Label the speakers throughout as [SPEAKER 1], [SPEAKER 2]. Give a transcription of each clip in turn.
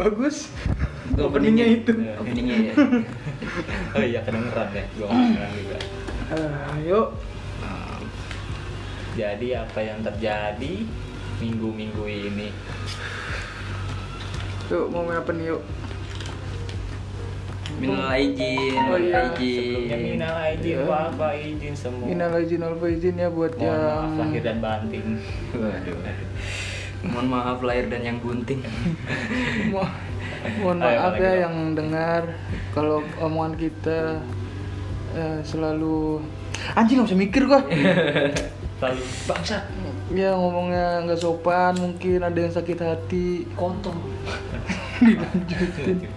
[SPEAKER 1] bagus
[SPEAKER 2] Itu
[SPEAKER 1] openingnya itu
[SPEAKER 3] Ya.
[SPEAKER 2] Openingnya ya.
[SPEAKER 3] oh iya kedengeran deh gua kedengeran juga
[SPEAKER 1] Ah, ayo
[SPEAKER 3] Nah, jadi apa yang terjadi minggu-minggu ini
[SPEAKER 1] yuk mau main apa nih yuk
[SPEAKER 2] Minal aijin,
[SPEAKER 1] Oh, iya.
[SPEAKER 2] aijin.
[SPEAKER 3] sebelumnya minal fa izin semua
[SPEAKER 1] Minal izin wal faizin ya buat
[SPEAKER 3] Mohon maaf
[SPEAKER 1] yang
[SPEAKER 3] lahir dan batin
[SPEAKER 2] Waduh. Mohon maaf lahir dan yang gunting.
[SPEAKER 1] Mo- mohon maaf ya
[SPEAKER 3] dong.
[SPEAKER 1] yang dengar. Kalau omongan kita eh, selalu anjing nggak bisa mikir gua.
[SPEAKER 3] Lalu bangsat
[SPEAKER 1] ya ngomongnya nggak sopan mungkin ada yang sakit hati.
[SPEAKER 3] Kontol
[SPEAKER 1] dilanjutin.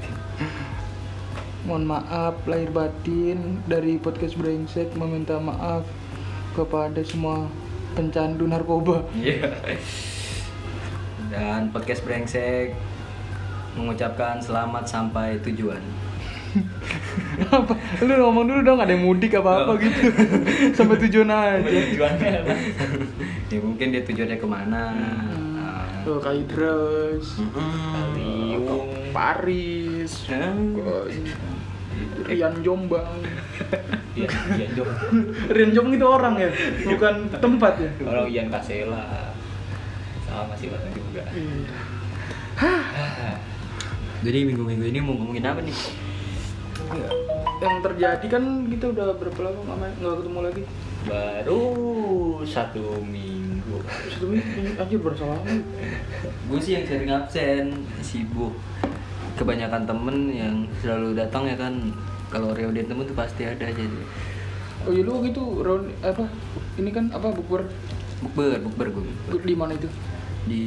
[SPEAKER 1] Mohon maaf lahir batin dari podcast brengsek meminta maaf kepada semua pencandu narkoba.
[SPEAKER 2] Iya. Dan podcast brengsek mengucapkan selamat sampai tujuan.
[SPEAKER 1] apa lu ngomong dulu dong ada yang mudik apa apa
[SPEAKER 2] Oh.
[SPEAKER 1] gitu sampai tujuan aja
[SPEAKER 3] tujuannya apa
[SPEAKER 2] ya mungkin dia tujuannya ke mana. Ah.
[SPEAKER 1] Tuh Kaidras,
[SPEAKER 2] Mm-mm.
[SPEAKER 3] Liung
[SPEAKER 1] Paris,
[SPEAKER 2] Hah?
[SPEAKER 1] Rian Jombang.
[SPEAKER 3] iya iya jom
[SPEAKER 1] Rian Jombang itu orang ya, bukan tempat ya.
[SPEAKER 3] kalau Ian Kasela sama masih orang juga
[SPEAKER 1] Iya.
[SPEAKER 2] Jadi minggu-minggu ini mau ngomongin apa nih?
[SPEAKER 1] Iya. Yang terjadi kan kita udah berapa lama nggak ketemu lagi?
[SPEAKER 3] baru satu minggu
[SPEAKER 1] Satu minggu, anjir berasa lama.
[SPEAKER 2] Gue sih yang sering absen, sibuk. Kebanyakan temen yang selalu datang ya kan. Kalau reunian temen tuh pasti ada jadi.
[SPEAKER 1] Oh iya lu gitu, round apa? Ini kan apa bukber
[SPEAKER 2] Bukber, bukber gue.
[SPEAKER 1] di mana itu?
[SPEAKER 2] Di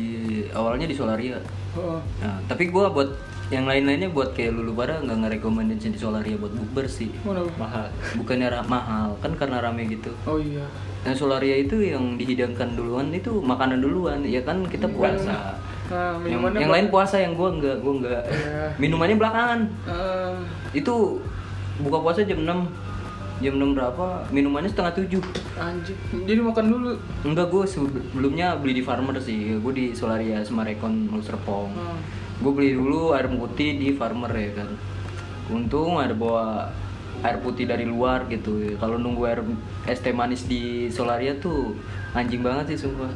[SPEAKER 2] awalnya di Solaria.
[SPEAKER 1] Oh,
[SPEAKER 2] Nah, tapi gua buat yang lain-lainnya buat kayak lulu pada nggak ngerekomendasi di Solaria buat bukber sih.
[SPEAKER 1] mana?
[SPEAKER 3] mahal
[SPEAKER 2] Bukannya ra- mahal, kan karena rame gitu.
[SPEAKER 1] Oh iya.
[SPEAKER 2] Nah, Solaria itu yang dihidangkan duluan itu makanan duluan, ya kan kita puasa.
[SPEAKER 1] Nah,
[SPEAKER 2] Yang, yang lain puasa, yang gua enggak, gua enggak.
[SPEAKER 1] Iya.
[SPEAKER 2] Minumannya belakangan.
[SPEAKER 1] Eh,
[SPEAKER 2] Itu buka puasa jam 6 Jam 6 berapa? Minumannya setengah 7
[SPEAKER 1] anjir. Jadi makan dulu.
[SPEAKER 2] Enggak, gue sebelumnya beli di farmer sih Gue di Solaria Semarekon Mau Serpong
[SPEAKER 1] Hmm.
[SPEAKER 2] Gue beli dulu air putih di farmer ya kan. Untung ada bawa air putih dari luar gitu Kalau nunggu air es teh manis di Solaria tuh anjing banget sih sumpah.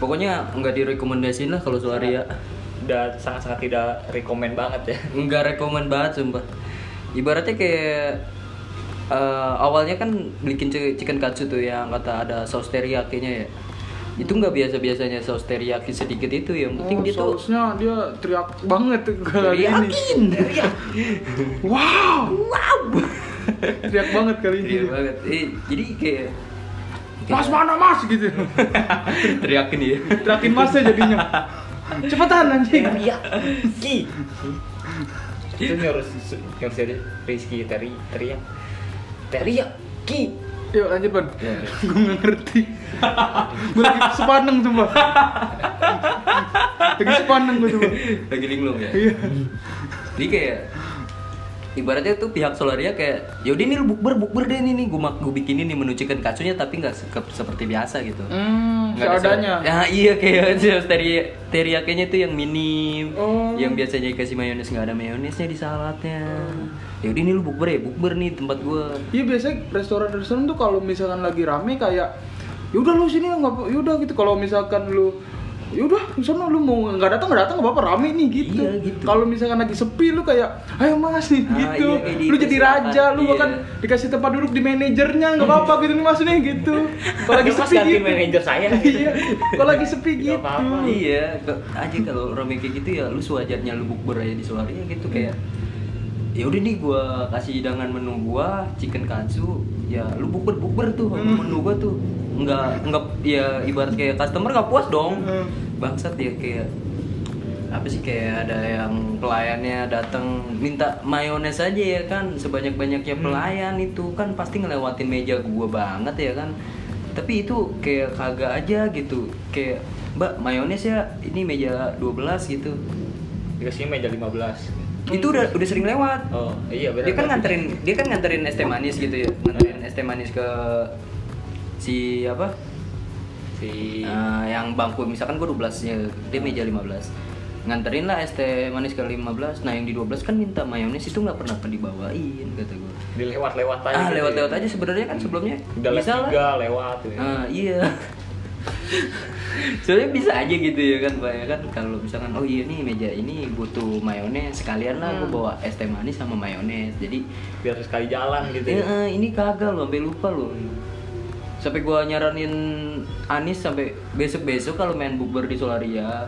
[SPEAKER 2] Pokoknya nggak direkomendasiin lah kalau Solaria.
[SPEAKER 3] Udah sangat-sangat tidak rekomend banget ya.
[SPEAKER 2] Nggak rekomend banget sumpah. Ibaratnya kayak eh, awalnya kan bikin chicken katsu tuh yang kata ada saus teriyakinya ya itu nggak biasa biasanya saus teriyaki sedikit itu yang penting
[SPEAKER 1] Oh,
[SPEAKER 2] dia tuh
[SPEAKER 1] sausnya dia teriak banget kali ini.
[SPEAKER 2] teriyakin teriyak
[SPEAKER 1] Wow, wow. teriak banget kali ini.
[SPEAKER 2] Iya banget Eh, jadi kayak
[SPEAKER 1] Mas mana mas gitu.
[SPEAKER 2] teriakin ya
[SPEAKER 1] Teriakin masnya jadinya. Cepetan anjing.
[SPEAKER 3] iya ki itu harus harus ada Rizky teri teriak teriak ki
[SPEAKER 1] Yuk lanjut ban.
[SPEAKER 2] Ya.
[SPEAKER 1] Gue nggak ngerti. gue lagi sepaneng sumpah. lagi sepaneng gue sumpah.
[SPEAKER 2] lagi linglung ya
[SPEAKER 1] Iya.
[SPEAKER 2] jadi kayak ibaratnya tuh pihak Solaria kayak yaudah ini lu bukber bukber deh ini nih gue gue bikinin nih menu chicken katsunya tapi nggak se- seperti biasa gitu
[SPEAKER 1] Hmm,
[SPEAKER 2] Nggak ada
[SPEAKER 1] seadanya.
[SPEAKER 2] saus- Ya iya kayak teri teriyakinya tuh yang minim.
[SPEAKER 1] Oh.
[SPEAKER 2] Yang biasanya dikasih mayones nggak ada mayonesnya di saladnya.
[SPEAKER 1] Hmm.
[SPEAKER 2] Ya udah ini lu bukber ya, bukber nih tempat gua.
[SPEAKER 1] Iya biasanya restoran-restoran tuh kalau misalkan lagi rame kayak yaudah lu sini nggak apa- yaudah gitu kalau misalkan lu yaudah sana lu mau nggak datang nggak datang nggak apa-apa rame nih gitu.
[SPEAKER 2] Iya, gitu.
[SPEAKER 1] Kalau misalkan lagi sepi lu kayak ayo mas nih
[SPEAKER 2] Ah,
[SPEAKER 1] gitu.
[SPEAKER 2] iya,
[SPEAKER 1] lu jadi raja, lu
[SPEAKER 2] Iya.
[SPEAKER 1] bahkan dikasih tempat duduk di manajernya nggak apa-apa gitu nih mas nih gitu. Kalau lagi sepi gitu.
[SPEAKER 3] manajer saya.
[SPEAKER 1] iya. Kalau lagi sepi gitu.
[SPEAKER 3] apa-apa.
[SPEAKER 2] Iya, ke- aja kalau rame kayak gitu ya lu sewajarnya lu bukber aja di Solaria gitu kayak ya udah nih gua kasih hidangan menu gua chicken katsu. Ya lu bukber bukber tuh
[SPEAKER 1] Hmm.
[SPEAKER 2] menu gua tuh. Nggak nggak ya ibarat kayak customer nggak puas dong.
[SPEAKER 1] Hmm.
[SPEAKER 2] bangsat ya kayak apa sih kayak ada yang pelayannya datang minta mayones aja ya kan. Sebanyak banyaknya
[SPEAKER 1] Hmm.
[SPEAKER 2] pelayan itu kan pasti ngelewatin meja gua banget ya kan. Tapi itu kayak kagak aja gitu. Kayak mbak mayones ya ini meja 12 gitu.
[SPEAKER 3] Dikasih meja 15
[SPEAKER 2] itu udah udah sering lewat.
[SPEAKER 3] Oh iya benar
[SPEAKER 2] dia kan nganterin dia kan nganterin es teh manis gitu ya. Nganterin es teh manis ke si apa?
[SPEAKER 3] Si
[SPEAKER 2] Eh, yang bangku. Misalkan gue 12 nya dia meja 15 nganterin lah es teh manis ke 15 nah yang di 12 kan minta mayones itu nggak pernah dibawain kata gue
[SPEAKER 3] dilewat-lewat aja
[SPEAKER 2] ah
[SPEAKER 3] gitu
[SPEAKER 2] lewat-lewat
[SPEAKER 3] ya.
[SPEAKER 2] aja sebenarnya kan sebelumnya.
[SPEAKER 3] Udah
[SPEAKER 2] bisa lah.
[SPEAKER 3] lewat gitu.
[SPEAKER 2] ah iya soalnya bisa aja gitu ya kan pak ya kan kalau misalkan oh iya nih meja ini butuh mayones sekalian lah gue
[SPEAKER 1] Hmm.
[SPEAKER 2] bawa es teh manis sama mayones jadi
[SPEAKER 3] biar sekali jalan gitu ya.
[SPEAKER 2] eh, ini kagak loh, sampai lupa loh. Sampai gua nyaranin Anis sampai besok-besok kalau main bukber di Solaria.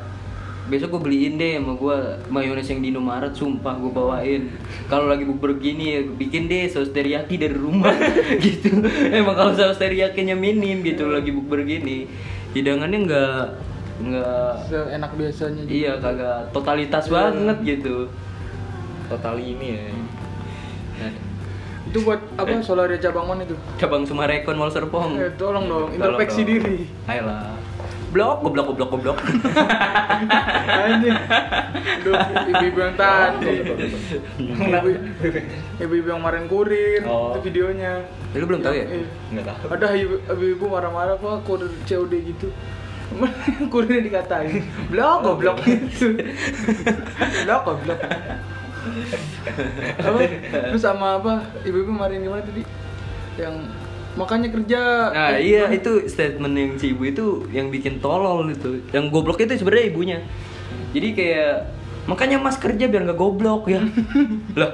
[SPEAKER 2] Besok gue beliin deh sama gua mayones yang di Indomaret, sumpah gue bawain. Kalau lagi bukber gini ya bikin deh saus teriyaki dari rumah gitu. Emang kalau saus teriyakinya minim gitu lagi bukber gini. Hidangannya enggak enggak
[SPEAKER 1] Seenak biasanya juga.
[SPEAKER 2] iya kagak totalitas
[SPEAKER 1] Iya.
[SPEAKER 2] banget gitu.
[SPEAKER 3] Total ini ya.
[SPEAKER 2] Nah,
[SPEAKER 1] Itu buat apa Solaria cabang mana itu?
[SPEAKER 2] cabang Sumarekon Mall Serpong.
[SPEAKER 1] Eh, tolong dong, introspeksi diri.
[SPEAKER 2] Ayolah. Blok, goblok, goblok, goblok.
[SPEAKER 1] Anjing. Ibu-ibu yang tadi. Ibu-ibu yang kemarin kurir,
[SPEAKER 3] Oh.
[SPEAKER 1] itu videonya.
[SPEAKER 2] Lu belum tahu ya?
[SPEAKER 1] Eh,
[SPEAKER 3] Nggak tahu.
[SPEAKER 1] Ada ibu- ibu-ibu marah-marah kok kurir COD gitu. Kurirnya dikatain, blok goblok gitu. Blok goblok. apa? Terus sama apa? Ibu-ibu kemarin gimana tadi? Yang makanya kerja.
[SPEAKER 2] Nah
[SPEAKER 1] Eh,
[SPEAKER 2] iya itu statement yang si ibu itu yang bikin tolol itu. Yang goblok itu sebenarnya ibunya. Jadi kayak makanya mas kerja biar nggak goblok ya Loh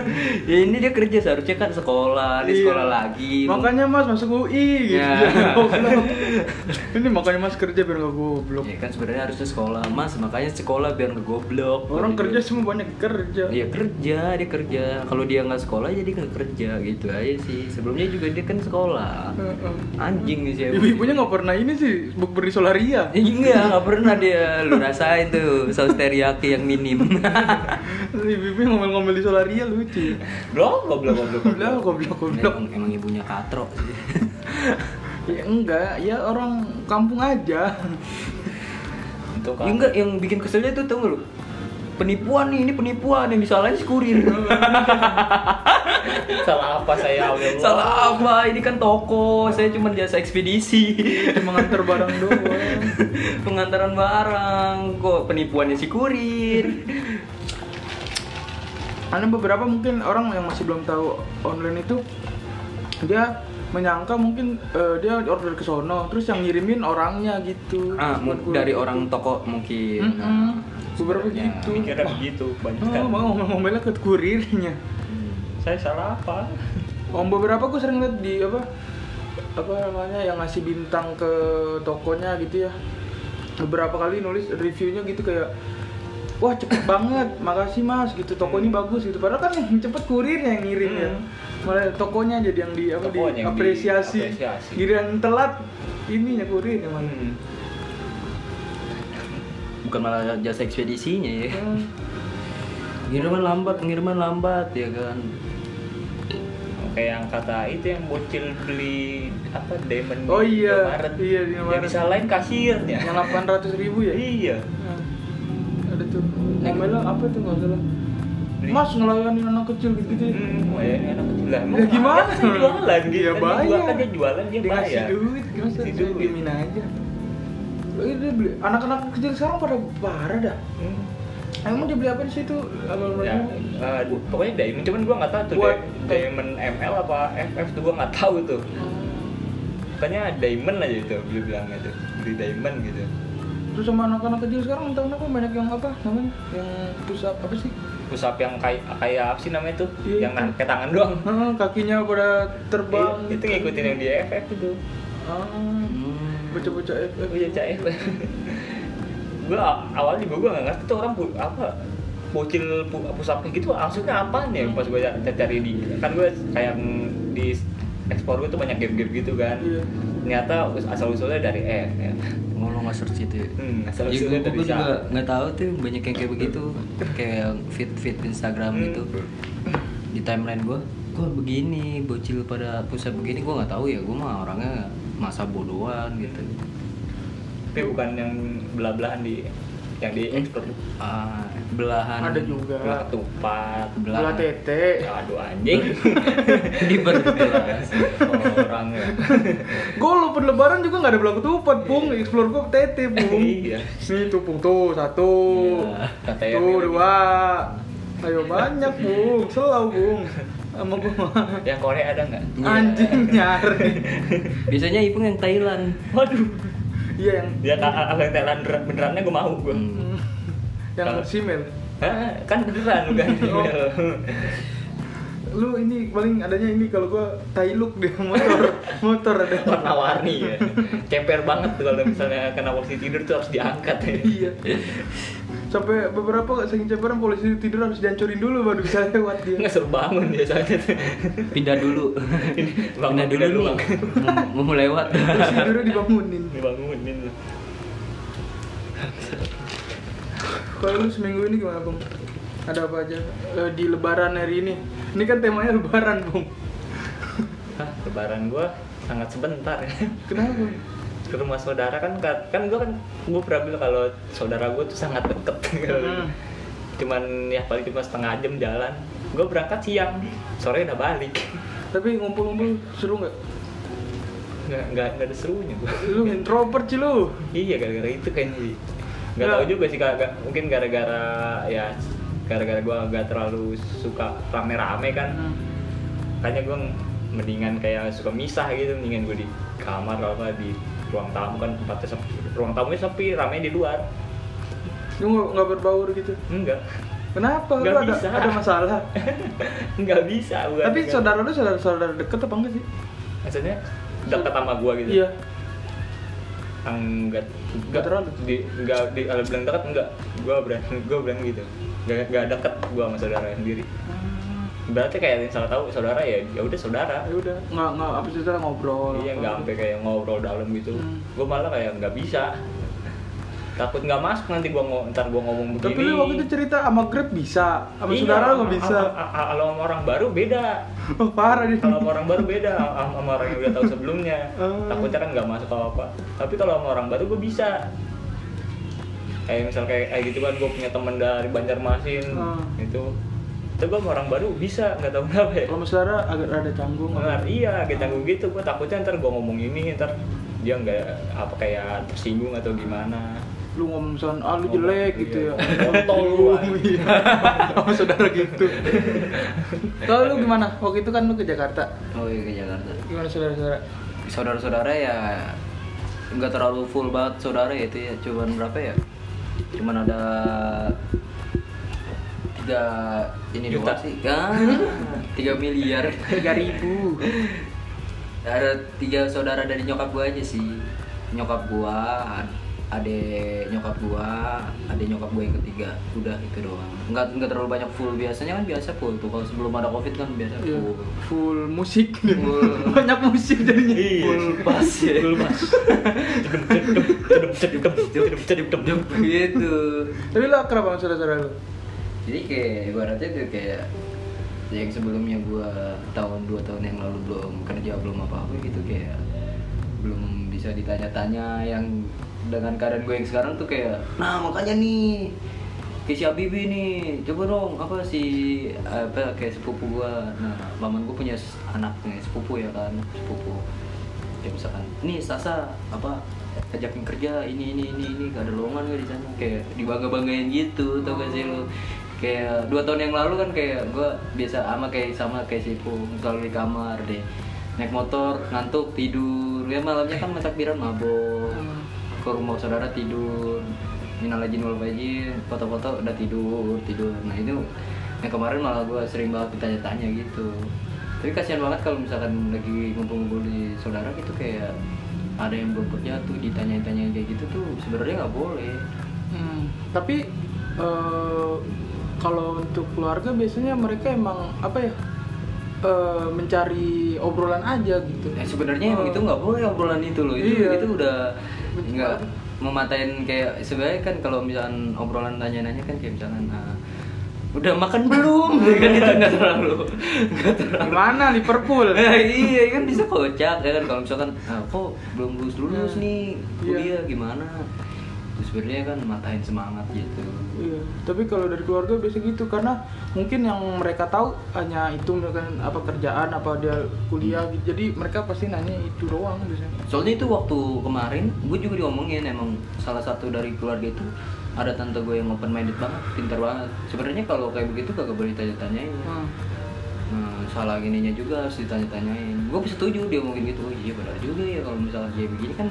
[SPEAKER 2] ya ini dia kerja seharusnya kan sekolah Di
[SPEAKER 1] Iya.
[SPEAKER 2] sekolah lagi
[SPEAKER 1] Makanya Mas masuk UI gitu.
[SPEAKER 2] Ya.
[SPEAKER 1] Goblok. Ini makanya Mas kerja biar nggak goblok.
[SPEAKER 2] Ya kan sebenarnya harusnya sekolah mas makanya sekolah biar nggak goblok
[SPEAKER 1] Orang
[SPEAKER 2] Gitu.
[SPEAKER 1] kerja semua banyak kerja.
[SPEAKER 2] Iya kerja, dia kerja. Kalau dia nggak sekolah jadi nggak kerja gitu aja sih. Sebelumnya juga dia kan sekolah. Anjing nih siapa?
[SPEAKER 1] Ibu-ibunya nggak pernah ini sih bukber di Solaria.
[SPEAKER 2] Enggak, nggak pernah dia lu rasain tuh saus teriyaki yang minim.
[SPEAKER 1] Yang ngomel-ngomel di Solaria lucu.
[SPEAKER 3] Blok, goblok, goblok.
[SPEAKER 1] Goblok, goblok, goblok.
[SPEAKER 2] emang, emang ibunya katro sih.
[SPEAKER 1] Ya enggak, ya orang kampung aja.
[SPEAKER 3] Itu
[SPEAKER 2] Ya
[SPEAKER 3] kan.
[SPEAKER 2] enggak, yang bikin keselnya tuh tau nggak lu? Penipuan nih, ini penipuan yang disalahin si kurir.
[SPEAKER 3] Salah apa saya ya Allah?
[SPEAKER 2] Salah apa? Ini kan toko, saya cuma jasa ekspedisi.
[SPEAKER 1] Cuma nganter barang doang.
[SPEAKER 2] Pengantaran barang, kok penipuannya si kurir.
[SPEAKER 1] Ada beberapa mungkin orang yang masih belum tahu online itu dia menyangka mungkin eh, dia order ke sono terus yang ngirimin orangnya gitu.
[SPEAKER 2] Ah, dari
[SPEAKER 1] gitu.
[SPEAKER 2] orang toko mungkin.
[SPEAKER 1] Mm-mm. Beberapa
[SPEAKER 3] Ya,
[SPEAKER 1] gitu.
[SPEAKER 3] Mikirnya begitu, banyak
[SPEAKER 1] Oh,
[SPEAKER 3] kan.
[SPEAKER 1] mau ngomel-ngomelnya ke kurirnya.
[SPEAKER 3] Saya salah apa?
[SPEAKER 1] Om beberapa gue sering liat di apa apa namanya yang ngasih bintang ke tokonya gitu ya. Beberapa kali nulis reviewnya gitu kayak wah cepet banget, makasih mas gitu toko ini bagus gitu. Padahal kan yang cepet kurirnya yang ngirim ya.
[SPEAKER 3] Hmm.
[SPEAKER 1] Malah tokonya jadi yang di apa diapresiasi.
[SPEAKER 3] diapresiasi.
[SPEAKER 1] Giliran telat ininya kurirnya malah.
[SPEAKER 3] Hmm.
[SPEAKER 2] Bukan malah jasa ekspedisinya ya.
[SPEAKER 1] Hmm.
[SPEAKER 2] Pengiriman lambat, pengiriman lambat ya kan.
[SPEAKER 3] Kayak yang kata itu yang bocil beli apa diamond
[SPEAKER 1] Oh
[SPEAKER 3] di
[SPEAKER 1] iya,
[SPEAKER 3] Indomaret.
[SPEAKER 1] iya, di
[SPEAKER 3] Yang
[SPEAKER 1] Indomaret.
[SPEAKER 3] disalahin kasirnya.
[SPEAKER 1] Yang 800 ribu ya?
[SPEAKER 3] Iya.
[SPEAKER 1] Nah, ada tuh. Ngomelnya apa tuh nggak salah. Mas ngelayanin anak kecil gitu gitu.
[SPEAKER 3] Hmm, oh ya, enak kecil lah.
[SPEAKER 1] Ya gimana?
[SPEAKER 3] Dia kan jualan gitu.
[SPEAKER 1] Dia
[SPEAKER 3] Kan
[SPEAKER 1] bayar.
[SPEAKER 3] dia jualan dia
[SPEAKER 1] Dikasih
[SPEAKER 3] bayar.
[SPEAKER 1] duit, gimana
[SPEAKER 3] Dikasih
[SPEAKER 1] sih
[SPEAKER 3] duit.
[SPEAKER 1] aja. Lagi dia beli anak-anak kecil sekarang pada parah dah.
[SPEAKER 3] Hmm.
[SPEAKER 1] Emang dia beli apa di situ?
[SPEAKER 3] Ya, eh, pokoknya diamond cuman gua nggak tahu tuh
[SPEAKER 1] Buat-
[SPEAKER 3] dia- diamond ML apa FF tuh gua nggak tahu tuh. Pokoknya diamond aja itu beli bilangnya tuh beli diamond gitu.
[SPEAKER 1] Terus sama anak-anak kecil sekarang entah kenapa banyak yang apa namanya? Yang push up apa sih?
[SPEAKER 3] Push up yang kayak kayak apa sih namanya tuh?
[SPEAKER 1] Iya,
[SPEAKER 3] yang
[SPEAKER 1] itu.
[SPEAKER 3] kayak tangan doang.
[SPEAKER 1] Kakinya pada terbang.
[SPEAKER 3] Iya, itu ngikutin yang di FF itu.
[SPEAKER 1] Ah,
[SPEAKER 2] Hmm.
[SPEAKER 1] Bocah-bocah FF.
[SPEAKER 3] Iya cak gua awalnya juga gua nggak ngerti tuh orang pu- apa bocil pu- kayak gitu maksudnya apaan ya pas gua cari cari di kan gua kayak di ekspor gua tuh banyak game-game gitu kan
[SPEAKER 1] Iya.
[SPEAKER 3] ternyata asal usulnya dari F ya.
[SPEAKER 2] Oh, lo nggak search itu ya?
[SPEAKER 3] Hmm, asal
[SPEAKER 2] Ya,
[SPEAKER 3] usulnya
[SPEAKER 2] gue
[SPEAKER 3] dari
[SPEAKER 2] juga nggak tahu tuh banyak yang kayak begitu kayak fit fit Instagram
[SPEAKER 3] Hmm.
[SPEAKER 2] gitu di timeline gue gue begini bocil pada pusat begini gue nggak tahu ya gue mah orangnya masa bodohan gitu
[SPEAKER 3] tapi bukan yang belah-belahan di yang di ekspor
[SPEAKER 2] ah belahan
[SPEAKER 1] Ada juga.
[SPEAKER 3] belah ketupat
[SPEAKER 1] Belah
[SPEAKER 2] belahan
[SPEAKER 1] tete.
[SPEAKER 3] aduh anjing
[SPEAKER 2] diperjelas
[SPEAKER 3] orang ya
[SPEAKER 1] gue walaupun lebaran juga nggak ada belah ketupat, Pung. Explore gue tete, Pung.
[SPEAKER 3] Iya.
[SPEAKER 1] Nih tuh, Pung. Tuh, satu.
[SPEAKER 2] Iya,
[SPEAKER 1] tuh, dua. Ayo banyak, Pung. Selau, Pung. Sama gue mah.
[SPEAKER 3] Yang Korea ada nggak?
[SPEAKER 2] Iya.
[SPEAKER 1] Anjing nyari.
[SPEAKER 2] Biasanya Ipung yang Thailand.
[SPEAKER 3] Waduh.
[SPEAKER 1] Iya yang
[SPEAKER 3] Ya kalau yang Thailand beneran- benerannya gue mau gue.
[SPEAKER 2] Hmm.
[SPEAKER 1] yang
[SPEAKER 3] Kalau-
[SPEAKER 1] simel.
[SPEAKER 3] Hah, kan beneran bukan
[SPEAKER 1] Oh. Lu ini paling adanya ini kalau gua tailuk deh motor, motor ada.
[SPEAKER 3] warna-warni ya. Ceper banget tuh kalau misalnya kena posisi tidur tuh harus diangkat ya.
[SPEAKER 1] Iya. Sampai beberapa gak saking cepetan polisi tidur harus dihancurin dulu baru bisa lewat dia.
[SPEAKER 3] Nggak suruh bangun biasanya tuh.
[SPEAKER 2] Pindah dulu. Pindah dulu
[SPEAKER 3] pindah dulu,
[SPEAKER 2] nih.
[SPEAKER 3] Bang.
[SPEAKER 2] Mau, mau lewat.
[SPEAKER 1] Terus tidurnya dibangunin.
[SPEAKER 3] Dibangunin lu.
[SPEAKER 1] Kalau lu seminggu ini gimana, Bung? Ada apa aja Eh, di lebaran hari ini? Ini kan temanya lebaran, Bung.
[SPEAKER 3] Hah, lebaran gua sangat sebentar ya.
[SPEAKER 1] Kenapa?
[SPEAKER 3] Ke rumah saudara kan kan gua kan gua pernah bilang kalau saudara gua tuh sangat deket.
[SPEAKER 1] Hmm.
[SPEAKER 3] Cuman ya paling cuma setengah jam jalan. Gua berangkat siang, sore udah balik.
[SPEAKER 1] Tapi ngumpul-ngumpul seru nggak?
[SPEAKER 3] Nggak nggak ada serunya gua.
[SPEAKER 1] Lu introvert sih lu.
[SPEAKER 3] Iya gara-gara itu kayaknya sih. Gak
[SPEAKER 1] Nggak.
[SPEAKER 3] tau juga sih Nggak- mungkin gara-gara ya gara-gara gua nggak terlalu suka rame-rame kan.
[SPEAKER 1] Hmm.
[SPEAKER 3] Kayaknya gua mendingan kayak suka misah gitu, mendingan gua di kamar atau apa di ruang tamu kan tempatnya sepi. Ruang tamunya sepi, rame di luar.
[SPEAKER 1] Lu nggak nggak berbaur gitu?
[SPEAKER 3] Enggak.
[SPEAKER 1] Kenapa? Lu
[SPEAKER 3] Nggak
[SPEAKER 1] ada,
[SPEAKER 3] bisa.
[SPEAKER 1] ada masalah?
[SPEAKER 3] Enggak bisa bukan.
[SPEAKER 1] Tapi
[SPEAKER 3] Nggak.
[SPEAKER 1] saudara lu saudara-saudara deket apa enggak sih?
[SPEAKER 3] maksudnya dekat sama gua gitu.
[SPEAKER 1] Iya.
[SPEAKER 3] Enggak
[SPEAKER 1] Nggak terlalu?
[SPEAKER 3] Di enggak di kalau bilang dekat enggak. Gua bilang gua bilang gitu. Enggak enggak dekat gua sama saudara sendiri. Berarti kayak yang salah tahu saudara ya ya udah saudara.
[SPEAKER 1] Ya udah, nggak nggak apa sih saudara ngobrol.
[SPEAKER 3] Iya nggak sampai kayak ngobrol dalam gitu.
[SPEAKER 1] Hmm.
[SPEAKER 3] Gue malah kayak nggak bisa. Takut nggak masuk nanti gua ntar gua ngomong begini.
[SPEAKER 1] Tapi lu waktu itu cerita sama Grab bisa, sama
[SPEAKER 3] Iya,
[SPEAKER 1] saudara nggak bisa.
[SPEAKER 3] Kalau sama orang baru beda.
[SPEAKER 1] Oh, parah nih.
[SPEAKER 3] Kalau sama orang baru beda sama orang yang udah tahu sebelumnya.
[SPEAKER 1] Oh.
[SPEAKER 3] Takutnya kan nggak masuk apa apa. Tapi kalau sama orang baru gue bisa. Kayak misal kayak, kayak gitu kan gue punya teman dari Banjarmasin
[SPEAKER 1] Oh.
[SPEAKER 3] itu. Itu gue sama orang baru bisa nggak tahu kenapa ya.
[SPEAKER 1] Kalau saudara agak rada canggung.
[SPEAKER 3] Nggak, iya, kita tanggung gitu. Gue takutnya ntar gue ngomong ini ntar dia nggak apa kayak tersinggung atau gimana.
[SPEAKER 1] Lu ngomong misalnya, ah lu jelek
[SPEAKER 3] iya.
[SPEAKER 1] gitu ya.
[SPEAKER 3] Kontol lu.
[SPEAKER 1] Iya. Sama saudara gitu. Kalau lu gimana? Waktu itu kan lu ke Jakarta.
[SPEAKER 2] Oh iya ke Jakarta.
[SPEAKER 1] Gimana saudara-saudara?
[SPEAKER 2] Saudara-saudara ya nggak terlalu full banget saudara ya itu ya. Cuman berapa ya? Cuman ada tiga ini
[SPEAKER 3] Juta.
[SPEAKER 2] doang sih. Ah, tiga miliar.
[SPEAKER 1] Tiga ribu.
[SPEAKER 2] ada tiga saudara dari nyokap gua aja sih nyokap gua ad- ade nyokap gua ade nyokap gua yang ketiga udah itu doang nggak nggak terlalu banyak full biasanya kan biasa full tuh kalau sebelum ada covid kan biasa
[SPEAKER 1] Iya,
[SPEAKER 2] full
[SPEAKER 1] full musik.
[SPEAKER 2] Full.
[SPEAKER 1] Banyak musik jadinya.
[SPEAKER 3] Iya.
[SPEAKER 2] full bass ya
[SPEAKER 3] Full bass.
[SPEAKER 2] Gitu
[SPEAKER 1] Tapi lu akrab sama saudara-saudara lu?
[SPEAKER 2] Jadi kayak ibaratnya tuh kayak yang sebelumnya gua tahun dua tahun yang lalu belum kerja belum apa apa gitu kayak belum bisa ditanya-tanya yang dengan keadaan gue yang sekarang tuh kayak nah makanya nih kayak si Abibi nih coba dong apa si apa kayak sepupu gua. Nah paman gua punya s- anaknya sepupu ya kan sepupu. Kayak misalkan nih Sasa apa ajakin kerja ini ini ini ini gak ada lowongan gak di sana. Kayak dibangga banggain gitu tau gak sih lu kayak dua tahun yang lalu kan kayak gua biasa sama kayak sama kayak si Ipung selalu di kamar deh. Naik motor ngantuk tidur. Ya malamnya kan takbiran mabok. Ke rumah saudara tidur. Minal aijin wal foto-foto udah tidur tidur. Nah itu yang kemarin malah gue sering banget ditanya-tanya gitu. Tapi kasihan banget kalau misalkan lagi ngumpul-ngumpul di saudara gitu kayak ada yang belum kerja tuh ditanya-tanya kayak gitu tuh sebenarnya nggak boleh.
[SPEAKER 1] Hmm, tapi eh, kalau untuk keluarga biasanya mereka emang apa ya eh, mencari obrolan aja gitu.
[SPEAKER 2] Eh, sebenarnya emang itu nggak boleh obrolan itu loh itu
[SPEAKER 1] Iya.
[SPEAKER 2] itu udah nggak mematain kayak sebenarnya kan kalau misalkan obrolan tanya-nanya kan kayak misalkan ah, udah makan belum kan itu nggak terlalu nggak terlalu
[SPEAKER 1] Gimana Liverpool?
[SPEAKER 2] Nah, iya kan bisa kocak ya kan kalau misalkan ah, kok belum lulus lulus
[SPEAKER 1] Hmm.
[SPEAKER 2] nih
[SPEAKER 1] Iya.
[SPEAKER 2] kuliah gimana sebenarnya kan matahin semangat gitu.
[SPEAKER 1] Iya, tapi kalau dari keluarga biasa gitu karena mungkin yang mereka tahu hanya itu misalkan apa kerjaan apa dia kuliah gitu. Jadi mereka pasti nanya itu doang biasanya.
[SPEAKER 2] soalnya itu waktu kemarin gue juga diomongin emang salah satu dari keluarga itu ada tante gue yang open minded banget pintar banget. Sebenarnya kalau kayak begitu kagak boleh tanya-tanyain
[SPEAKER 1] Hmm.
[SPEAKER 2] Nah, salah gininya juga harus ditanya-tanyain. Gue setuju dia ngomongin gitu. Oh iya benar juga ya kalau misalnya kayak begini kan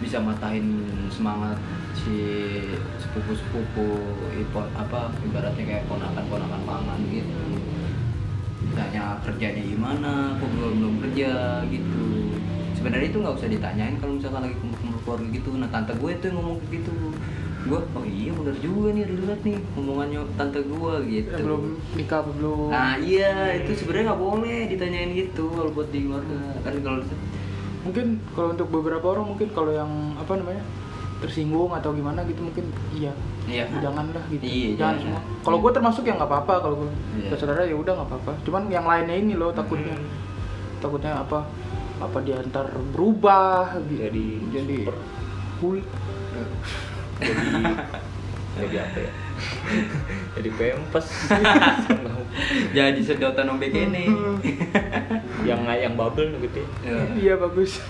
[SPEAKER 2] bisa matahin semangat si sepupu-sepupu ipo- apa ibaratnya kayak ponakan-ponakan paman gitu. Tanya kerjanya gimana kok belum belum kerja gitu. Sebenarnya itu nggak usah ditanyain kalau misalkan lagi kumpul-kumpul keluarga gitu. Nah tante gue tuh yang ngomong kayak gitu. Gue oh iya benar juga nih lihat nih omongannya tante gue gitu.
[SPEAKER 1] Ya, belum nikah belum.
[SPEAKER 2] Nah iya itu sebenarnya nggak boleh ditanyain gitu kalau buat di keluarga. Kan kalau
[SPEAKER 1] Mungkin kalau untuk beberapa orang mungkin kalau yang apa namanya tersinggung atau gimana gitu mungkin iya.
[SPEAKER 2] Iya.
[SPEAKER 1] Jangan lah gitu.
[SPEAKER 2] Iya,
[SPEAKER 1] jangan
[SPEAKER 2] jangan.
[SPEAKER 1] semua. Kalau gue termasuk yang nggak apa-apa kalau gue
[SPEAKER 2] Iya.
[SPEAKER 1] saudara ya udah nggak apa-apa. Cuman yang lainnya ini loh takutnya takutnya apa apa dia ntar berubah gitu.
[SPEAKER 3] Jadi
[SPEAKER 1] jadi
[SPEAKER 3] super.
[SPEAKER 1] cool.
[SPEAKER 3] jadi jadi apa ya jadi pempes
[SPEAKER 2] jadi sedotan ombek ini
[SPEAKER 3] yang yang bubble gitu ya
[SPEAKER 2] Ya.
[SPEAKER 1] Iya bagus.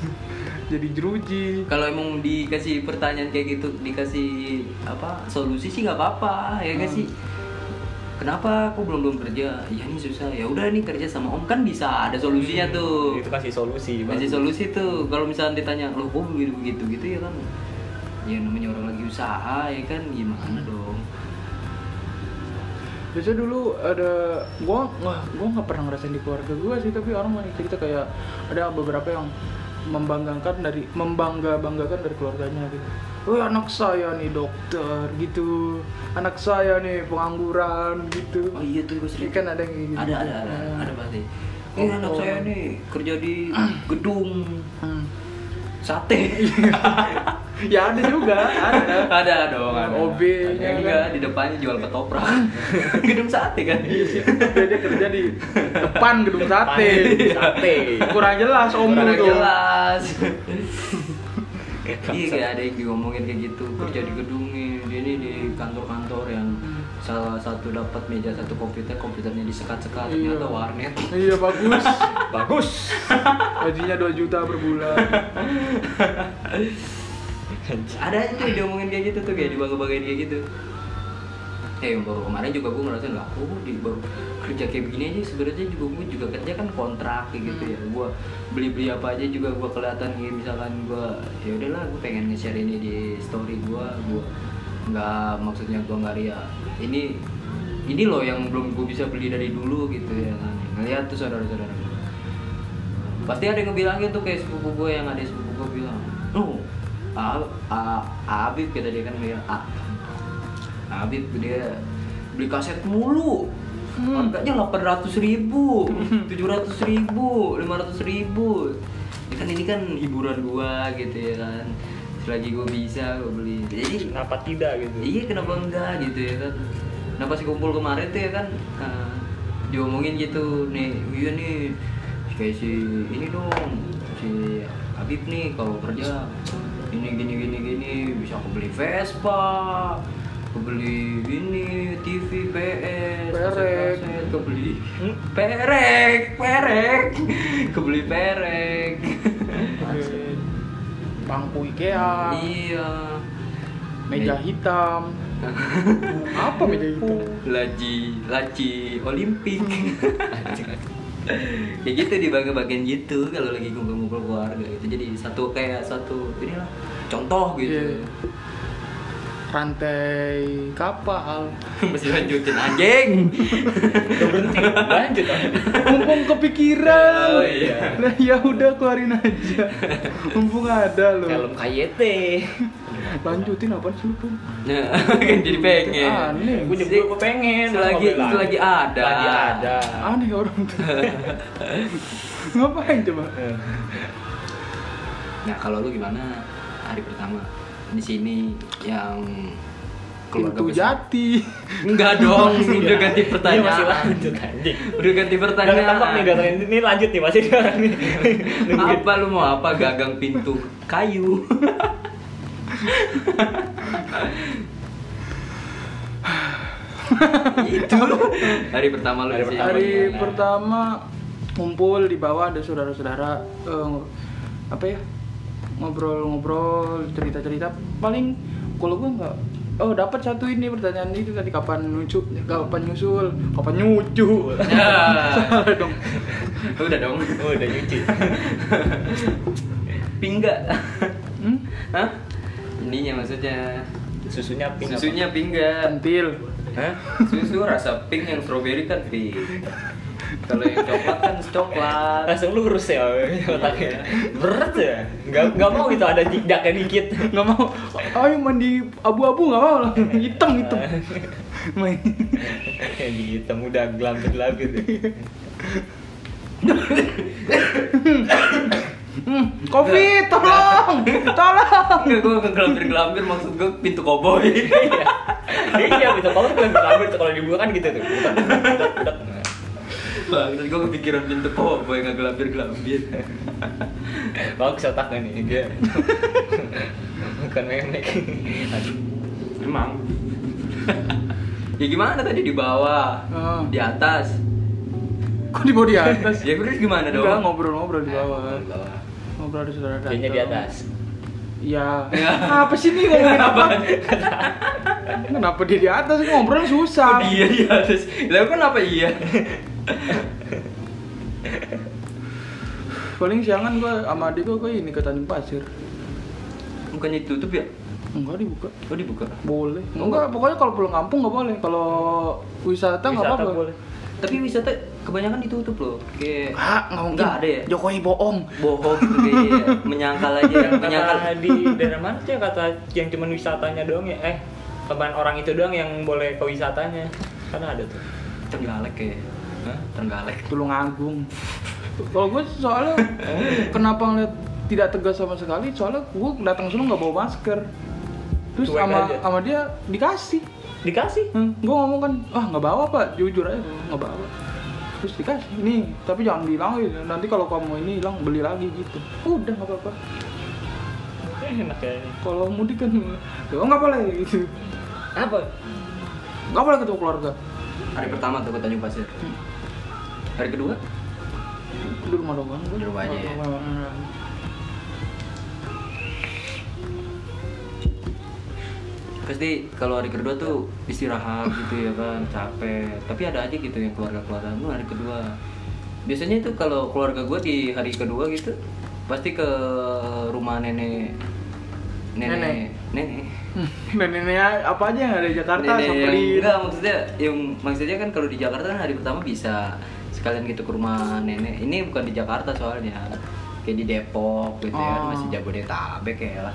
[SPEAKER 1] Jadi jeruji.
[SPEAKER 2] kalau emang dikasih pertanyaan kayak gitu dikasih apa solusi sih nggak apa-apa ya nggak
[SPEAKER 1] Hmm.
[SPEAKER 2] sih? Kenapa aku belum belum kerja? Ya ini susah. Ya udah nih kerja sama om. Kan bisa ada solusinya tuh.
[SPEAKER 3] Itu kasih solusi
[SPEAKER 2] kasih solusi tuh. Kalau misalnya ditanya lo kok begitu begitu gitu ya kan ya namanya orang lagi usaha ya kan? Gimana dong?
[SPEAKER 1] Biasanya dulu ada gua wah gua nggak pernah ngerasain di keluarga gua sih tapi orang banyak cerita kayak ada beberapa yang membanggakan dari membangga banggakan dari keluarganya gitu. Oh anak saya nih dokter gitu, anak saya nih pengangguran gitu.
[SPEAKER 2] oh iya tuh gue sering
[SPEAKER 1] kan ada yang gitu.
[SPEAKER 2] ada ada ada
[SPEAKER 1] Hmm.
[SPEAKER 2] ada pasti
[SPEAKER 1] Oh,
[SPEAKER 2] ini anak
[SPEAKER 1] oh.
[SPEAKER 2] saya nih kerja di gedung
[SPEAKER 1] Hmm.
[SPEAKER 2] Sate.
[SPEAKER 1] Ya ada juga, ada.
[SPEAKER 2] ada dong ada.
[SPEAKER 1] OB-nya
[SPEAKER 2] Ada
[SPEAKER 1] kan.
[SPEAKER 2] juga di depannya jual ketoprak. Gedung sate kan?
[SPEAKER 1] Dia, dia kerja di depan gedung sate.
[SPEAKER 3] sate.
[SPEAKER 1] Kurang jelas om
[SPEAKER 2] Kurang
[SPEAKER 1] tuh.
[SPEAKER 2] jelas. Iya kayak ada yang diomongin kayak gitu kerja di gedung nih dia nih di kantor-kantor. yang salah satu dapat meja satu komputer komputernya disekat-sekat
[SPEAKER 1] Iya.
[SPEAKER 2] ternyata warnet
[SPEAKER 1] Iya bagus.
[SPEAKER 3] bagus
[SPEAKER 1] Gajinya 2 juta per bulan.
[SPEAKER 2] ada itu yang diomongin kayak gitu tuh kayak dibangga-banggain kayak gitu eh yang baru kemarin juga gue ngerasain lah oh di baru kerja kayak begini aja sebenarnya juga gue juga kerja kan kontrak kayak gitu ya gue beli beli apa aja juga gue kelihatan kayak misalkan gue ya udahlah gue pengen nge-share ini di story gue gue nggak maksudnya gue nggak ria ini ini loh yang belum gue bisa beli dari dulu gitu ya kan. Ngeliat tuh saudara-saudara gue pasti ada yang ngebilangin tuh kayak sepupu gue yang ada sepupu gue bilang oh A, A, Abib kata dia kan A, Abib dia beli kaset mulu.
[SPEAKER 1] Hmm.
[SPEAKER 2] harganya delapan ratus ribu tujuh ratus ribu lima ratus ribu. Ya kan ini kan hiburan gua gitu ya kan selagi gua bisa gua beli jadi
[SPEAKER 3] kenapa tidak gitu
[SPEAKER 2] Iya kenapa enggak gitu ya kan Nah pas kumpul kemarin tuh ya kan eh, Diomongin gitu nih Iya nih Kayak si ini dong Si Habib nih kalau kerja Ini gini gini gini Bisa kebeli Vespa Kebeli ini TV PS
[SPEAKER 1] Perek.
[SPEAKER 2] Kebeli
[SPEAKER 3] Hmm?
[SPEAKER 2] Perek Perek Kebeli perek
[SPEAKER 1] Bangku IKEA,
[SPEAKER 2] Iya
[SPEAKER 1] meja hitam. Apa meja hitam?
[SPEAKER 2] laci laci olimpik ya gitu di bagian gitu kalau lagi kumpul-kumpul keluarga gitu jadi satu kayak satu inilah contoh gitu
[SPEAKER 1] Iya. Rantai kapal.
[SPEAKER 2] masih lanjutin anjing
[SPEAKER 3] udah berhenti lanjut.
[SPEAKER 1] Mumpung kepikiran.
[SPEAKER 2] Oh, iya.
[SPEAKER 1] Nah ya udah keluarin aja. Mumpung ada loh.
[SPEAKER 3] helm KYT
[SPEAKER 1] Lanjutin apa sih lu Pum?
[SPEAKER 2] nah kan jadi pengen
[SPEAKER 1] Aneh.
[SPEAKER 3] gue juga gue pengen
[SPEAKER 2] selagi selagi ada
[SPEAKER 3] lagi ada
[SPEAKER 1] Aneh orang tuh. Ngapain coba?
[SPEAKER 2] nah kalau lu gimana hari pertama di sini yang keluarga
[SPEAKER 1] Pintu
[SPEAKER 2] besar?
[SPEAKER 1] jati.
[SPEAKER 2] enggak dong udah ganti
[SPEAKER 3] Iya, masih
[SPEAKER 2] pertanyaan
[SPEAKER 3] lanjut anjing.
[SPEAKER 2] Udah ganti
[SPEAKER 3] Udah
[SPEAKER 2] pertanyaan
[SPEAKER 3] nih datang ini lanjut nih masih orang nih.
[SPEAKER 2] Apa lu mau apa gagang pintu kayu? Itu. Hari pertama lu
[SPEAKER 3] Hari pertama.
[SPEAKER 1] hari pertama ngumpul di bawah ada saudara-saudara eh, apa ya ngobrol-ngobrol cerita-cerita paling kalau gue nggak oh dapat satu ini pertanyaan itu tadi kapan nyucu kapan nyusul kapan nyucu
[SPEAKER 2] Ya.
[SPEAKER 1] salah dong
[SPEAKER 2] Udah dong.
[SPEAKER 3] Oh, udah nyuci.
[SPEAKER 2] Pingga.
[SPEAKER 1] hmm?
[SPEAKER 2] Hah? Ininya maksudnya
[SPEAKER 3] Susunya pink
[SPEAKER 2] susunya pingga.
[SPEAKER 1] pentil
[SPEAKER 3] Hah?
[SPEAKER 2] Susu rasa pink yang strawberry kan pink. Kalau yang coklat kan coklat.
[SPEAKER 3] Langsung lurus ya otaknya. Berat ya. Gak, gak mau gitu ada jejaknya dikit.
[SPEAKER 1] nggak mau ayo mandi abu-abu nggak mau hitam hitam main
[SPEAKER 3] Kayak hitam udah gelambir-gelambir deh.
[SPEAKER 1] hmm, covid tolong tolong
[SPEAKER 2] Enggak, gue ngegelambir-gelambir maksud gue pintu koboi.
[SPEAKER 3] Iya, iya bisa kalau gelambir kalau dibuka kan gitu tuh. Budak, budak, budak.
[SPEAKER 2] Bang, gue kepikiran pintu koboi ngegelambir-gelambir.
[SPEAKER 3] Bagus otaknya nih, dia. Bukan memek. Aduh.
[SPEAKER 2] Emang. ya gimana tadi di bawah?
[SPEAKER 1] Oh.
[SPEAKER 2] Di atas?
[SPEAKER 1] kok di bawah di atas
[SPEAKER 2] Ya terus gimana dong?
[SPEAKER 1] Enggak, ngobrol-ngobrol di bawah.
[SPEAKER 2] Di bawah.
[SPEAKER 1] Ngobrol ada saudara datang.
[SPEAKER 3] Kayaknya di atas.
[SPEAKER 1] Iya. Apa sih nih ngomongin apa? Kenapa dia di atas? Ngobrol susah.
[SPEAKER 2] Oh, dia di atas. Lah kenapa iya?
[SPEAKER 1] Paling siangan gua sama adik gua ini ke Tanjung Pasir.
[SPEAKER 2] Bukannya ditutup ya?
[SPEAKER 1] Enggak dibuka.
[SPEAKER 2] Oh dibuka.
[SPEAKER 1] Boleh. Enggak, pokoknya kalau pulang kampung nggak boleh. Kalau wisata nggak apa-apa.
[SPEAKER 3] boleh.
[SPEAKER 2] Tapi wisata kebanyakan ditutup loh. Kayak
[SPEAKER 1] Ah, nggak mungkin.
[SPEAKER 2] Nggak ada ya?
[SPEAKER 1] Jokowi bohong.
[SPEAKER 2] bohong gitu kayak menyangkal aja
[SPEAKER 3] Yang
[SPEAKER 2] menyangkal
[SPEAKER 3] kata di daerah mana sih kata yang cuman wisatanya doang ya? Eh, teman orang itu doang yang boleh ke wisatanya. Karena ada tuh.
[SPEAKER 2] Trenggalek kayak Hah? Trenggalek
[SPEAKER 1] Tulung Agung. Kalau gue soalnya kenapa ngeliat tidak tegas sama sekali? Soalnya gue datang sono nggak bawa masker. Terus
[SPEAKER 3] Cuek
[SPEAKER 1] sama
[SPEAKER 3] aja.
[SPEAKER 1] sama dia dikasih.
[SPEAKER 3] Dikasih.
[SPEAKER 1] Hmm, gue ngomong kan, ah nggak bawa pak, jujur aja nggak bawa. Terus dikasih, ini tapi jangan dihilangin. Nanti kalau kamu ini hilang beli lagi gitu. Udah nggak apa-apa.
[SPEAKER 3] Enak ya.
[SPEAKER 1] Kalau mudik kan, ya nggak boleh gitu.
[SPEAKER 3] Apa?
[SPEAKER 1] Nggak boleh ketemu keluarga.
[SPEAKER 2] hari pertama tuh ke Tanjung Pasir
[SPEAKER 1] Hmm.
[SPEAKER 2] Hari kedua
[SPEAKER 1] Di rumah doang. gua.
[SPEAKER 2] Di rumah aja ya? pasti kalau hari kedua tuh istirahat gitu ya kan capek tapi ada aja gitu yang keluarga keluarga lu hari kedua biasanya itu kalau keluarga gue di hari kedua gitu pasti ke rumah nenek nenek
[SPEAKER 1] Nenek.
[SPEAKER 2] nenek
[SPEAKER 1] ini apa aja yang ada di Jakarta
[SPEAKER 2] Nenek yang- enggak maksudnya yang maksudnya kan kalau di Jakarta kan hari pertama bisa sekalian gitu ke rumah nenek ini bukan di Jakarta soalnya kayak di Depok gitu ya
[SPEAKER 1] Oh.
[SPEAKER 2] masih Jabodetabek ya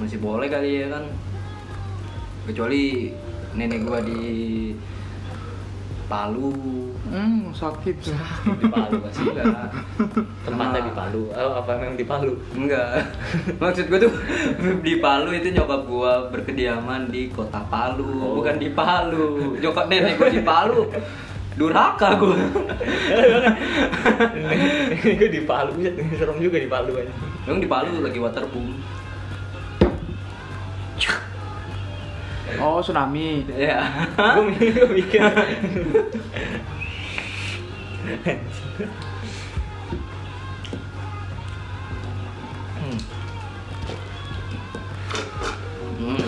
[SPEAKER 2] masih boleh kali ya kan kecuali nenek gua di Palu
[SPEAKER 1] Hmm, sakit.
[SPEAKER 3] Di Palu masih
[SPEAKER 2] enggak
[SPEAKER 3] tempatnya di Palu. Oh, apa memang di Palu?
[SPEAKER 2] Enggak. Maksud gue tuh di Palu itu nyokap gua berkediaman di kota Palu,
[SPEAKER 3] Oh.
[SPEAKER 2] bukan di Palu. Nyokap nenek gua di Palu. Durhaka gua.
[SPEAKER 3] Gue di Palu, serem juga di Palu aja.
[SPEAKER 2] Emang di Palu lagi waterboom.
[SPEAKER 1] Oh, tsunami.
[SPEAKER 2] Ya.
[SPEAKER 3] Gue mikir. Hmm.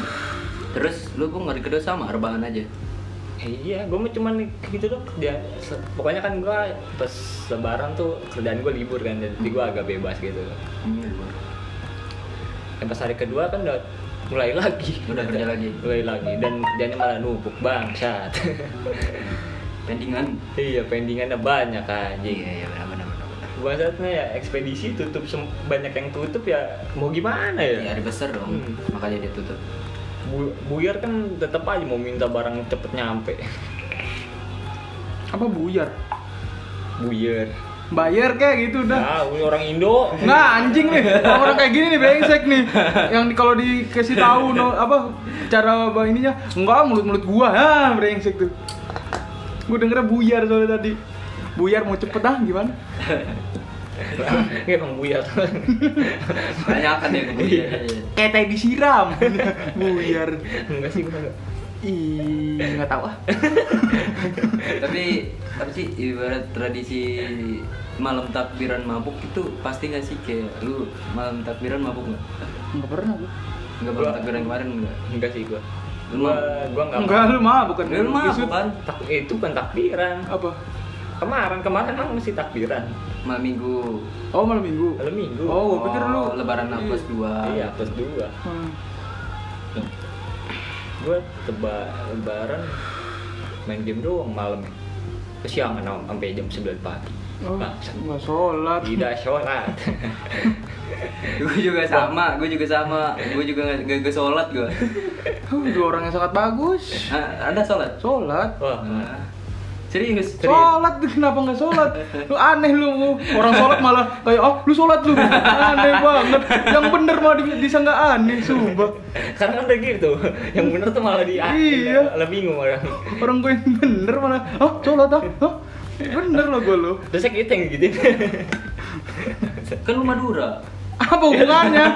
[SPEAKER 2] Terus lu gua hari kedua sama rebahan aja.
[SPEAKER 3] Iya, gue mah cuman gitu dong kerja. Pokoknya kan gue pas lebaran tuh kerjaan gue libur kan, jadi gue agak bebas gitu.
[SPEAKER 2] Hmm.
[SPEAKER 3] Dan pas hari kedua kan udah mulai lagi.
[SPEAKER 2] Udah kerja lagi.
[SPEAKER 3] Mulai lagi dan kerjanya malah numpuk bangsat.
[SPEAKER 2] Pendingan.
[SPEAKER 3] iya, pendingannya banyak anjing.
[SPEAKER 2] Iya, iya benar benar benar.
[SPEAKER 3] Bangsatnya ya ekspedisi tutup banyak yang tutup ya mau gimana
[SPEAKER 2] Iya,
[SPEAKER 3] ya?
[SPEAKER 2] hari besar dong.
[SPEAKER 3] Hmm.
[SPEAKER 2] Makanya dia tutup.
[SPEAKER 3] Bu- buyar kan tetap aja mau minta barang cepet nyampe.
[SPEAKER 1] Apa buyar?
[SPEAKER 3] Buyar.
[SPEAKER 1] Bayar kayak gitu udah.
[SPEAKER 3] Nah, orang Indo.
[SPEAKER 1] Nah anjing nih, orang kayak gini nih brengsek nih. Yang kalau dikasih tahu no, apa cara apa ininya, enggak mulut-mulut gua, ah brengsek tuh. Gua dengernya buyar soalnya tadi. Buyar mau cepet ah gimana?
[SPEAKER 3] Kayak emang buyar.
[SPEAKER 2] banyak kan ya kemudian
[SPEAKER 1] Kayak teh disiram. Buyar.
[SPEAKER 3] Enggak sih gua enggak.
[SPEAKER 1] Ih, nggak tahu ah.
[SPEAKER 2] tapi apa sih ibarat tradisi malam takbiran mabuk itu pasti nggak sih kayak lu malam takbiran mabuk nggak
[SPEAKER 1] Nggak pernah gua.
[SPEAKER 2] nggak malam takbiran kemarin nggak
[SPEAKER 3] Enggak sih gua.
[SPEAKER 2] Lu
[SPEAKER 3] Gua
[SPEAKER 2] mah-
[SPEAKER 3] gua enggak.
[SPEAKER 1] Enggak, lu mah bukan.
[SPEAKER 2] lu mah bukan
[SPEAKER 3] Tak, itu bukan takbiran.
[SPEAKER 1] Apa?
[SPEAKER 3] Kemarin kemarin emang masih takbiran.
[SPEAKER 2] malam minggu
[SPEAKER 1] Oh, malam minggu.
[SPEAKER 3] Malam minggu.
[SPEAKER 1] Oh, gua pikir lu.
[SPEAKER 2] Oh, lebaran
[SPEAKER 1] Iya.
[SPEAKER 2] plus dua
[SPEAKER 3] Iya, plus dua.
[SPEAKER 1] Hmm.
[SPEAKER 3] Gue teba lebaran main game doang malam ya. Kesiangan am- sampai jam 9 pagi.
[SPEAKER 1] Oh, nggak sholat.
[SPEAKER 3] Tidak sholat.
[SPEAKER 2] gue juga sama gue juga sama gue juga nggak nggak sholat gue
[SPEAKER 1] dua orang yang sangat bagus.
[SPEAKER 2] Ah, anda sholat
[SPEAKER 1] Sholat.
[SPEAKER 3] Wah,
[SPEAKER 2] serius
[SPEAKER 1] Sholat tuh kenapa nggak sholat? Lu aneh lu. Orang sholat malah kayak oh lu sholat lu. Aneh banget. Yang bener malah di- disangka aneh, sumpah.
[SPEAKER 3] karena kan udah gitu. Yang bener tuh malah di
[SPEAKER 1] Iya.
[SPEAKER 3] Lebih bingung orang.
[SPEAKER 1] Orang gue yang bener malah oh sholat ah. Hah? Bener lo gue lo.
[SPEAKER 3] Terus kita yang gitu.
[SPEAKER 2] kan lu Madura
[SPEAKER 1] Apa hubungannya?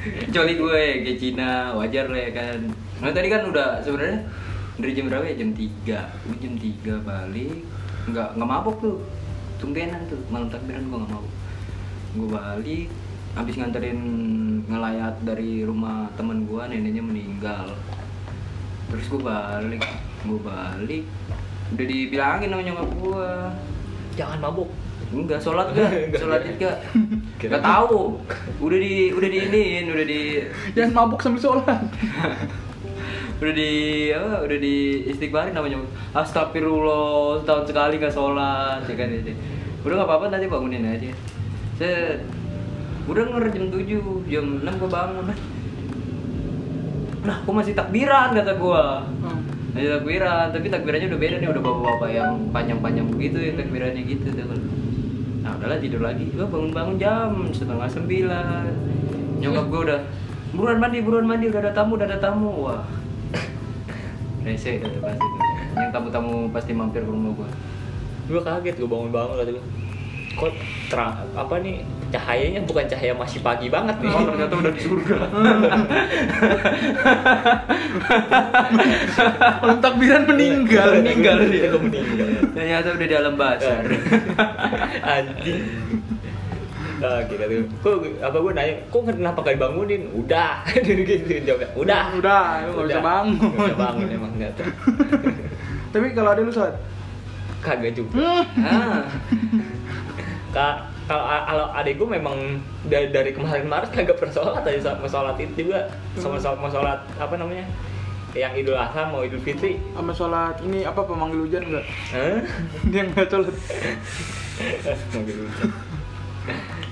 [SPEAKER 2] kecuali gue kayak Cina wajar lah ya kan nah tadi kan udah sebenarnya dari jam berapa ya? Jam 3 gue jam 3 balik. Nggak nggak mabok tuh. Tumbenan tuh. Malam takbiran gue nggak mabok. Gue balik habis nganterin ngelayat dari rumah temen gue neneknya meninggal. Terus gue balik gue balik. Udah dibilangin sama nyokap gue
[SPEAKER 3] Jangan mabuk.
[SPEAKER 2] enggak sholat gak?
[SPEAKER 3] Enggak.
[SPEAKER 2] sholat enggak
[SPEAKER 3] Kira-
[SPEAKER 2] Gak tahu. Udah di udah diinin, udah di
[SPEAKER 1] Jangan mabuk sambil sholat.
[SPEAKER 2] udah di apa udah di istighfarin namanya astagfirullah setahun sekali nggak sholat ya kan jadi udah nggak apa-apa nanti bangunin aja. Set. Udah nger jam 7 jam 6 gua bangun nah kok masih takbiran kata gua.
[SPEAKER 1] Hmm.
[SPEAKER 2] masih takbiran tapi takbirannya udah beda nih udah bapak-bapak yang panjang-panjang begitu ya takbirannya gitu tuh nah udahlah tidur lagi. Gua bangun-bangun jam setengah sembilan. Nyokap gua udah buruan mandi buruan mandi udah ada tamu udah ada tamu. Wah rese itu pasti tuh. yang tamu-tamu pasti mampir ke rumah gua
[SPEAKER 3] Gue kaget gue bangun-bangun kata gue. Kok terang apa nih cahayanya bukan cahaya masih pagi banget nih.
[SPEAKER 2] Oh, ternyata udah di surga
[SPEAKER 1] takbiran meninggal.
[SPEAKER 2] meninggal dia
[SPEAKER 3] meninggal.
[SPEAKER 2] ternyata udah di alam basar
[SPEAKER 3] Anjing. Nah, kita tuh, kok apa gue nanya, kok kenapa gak dibangunin? Udah, gitu jawabnya. Udah,
[SPEAKER 1] Udah, lu nggak bisa bangun.
[SPEAKER 3] Nggak bisa bangun emang ternyata.
[SPEAKER 1] Tapi kalau ada lu sholat.
[SPEAKER 3] Kagak juga.
[SPEAKER 1] Hmm.
[SPEAKER 2] ah
[SPEAKER 3] Kak, kalau kalau adik gue memang dari, dari kemarin-kemarin kagak pernah sholat aja sama sholat itu juga sama sholat, mau sholat apa namanya yang Idul Adha mau Idul Fitri
[SPEAKER 1] Sama sholat ini apa pemanggil hujan enggak?
[SPEAKER 3] Hah?
[SPEAKER 1] Dia nggak sholat.
[SPEAKER 3] Idul Fitri.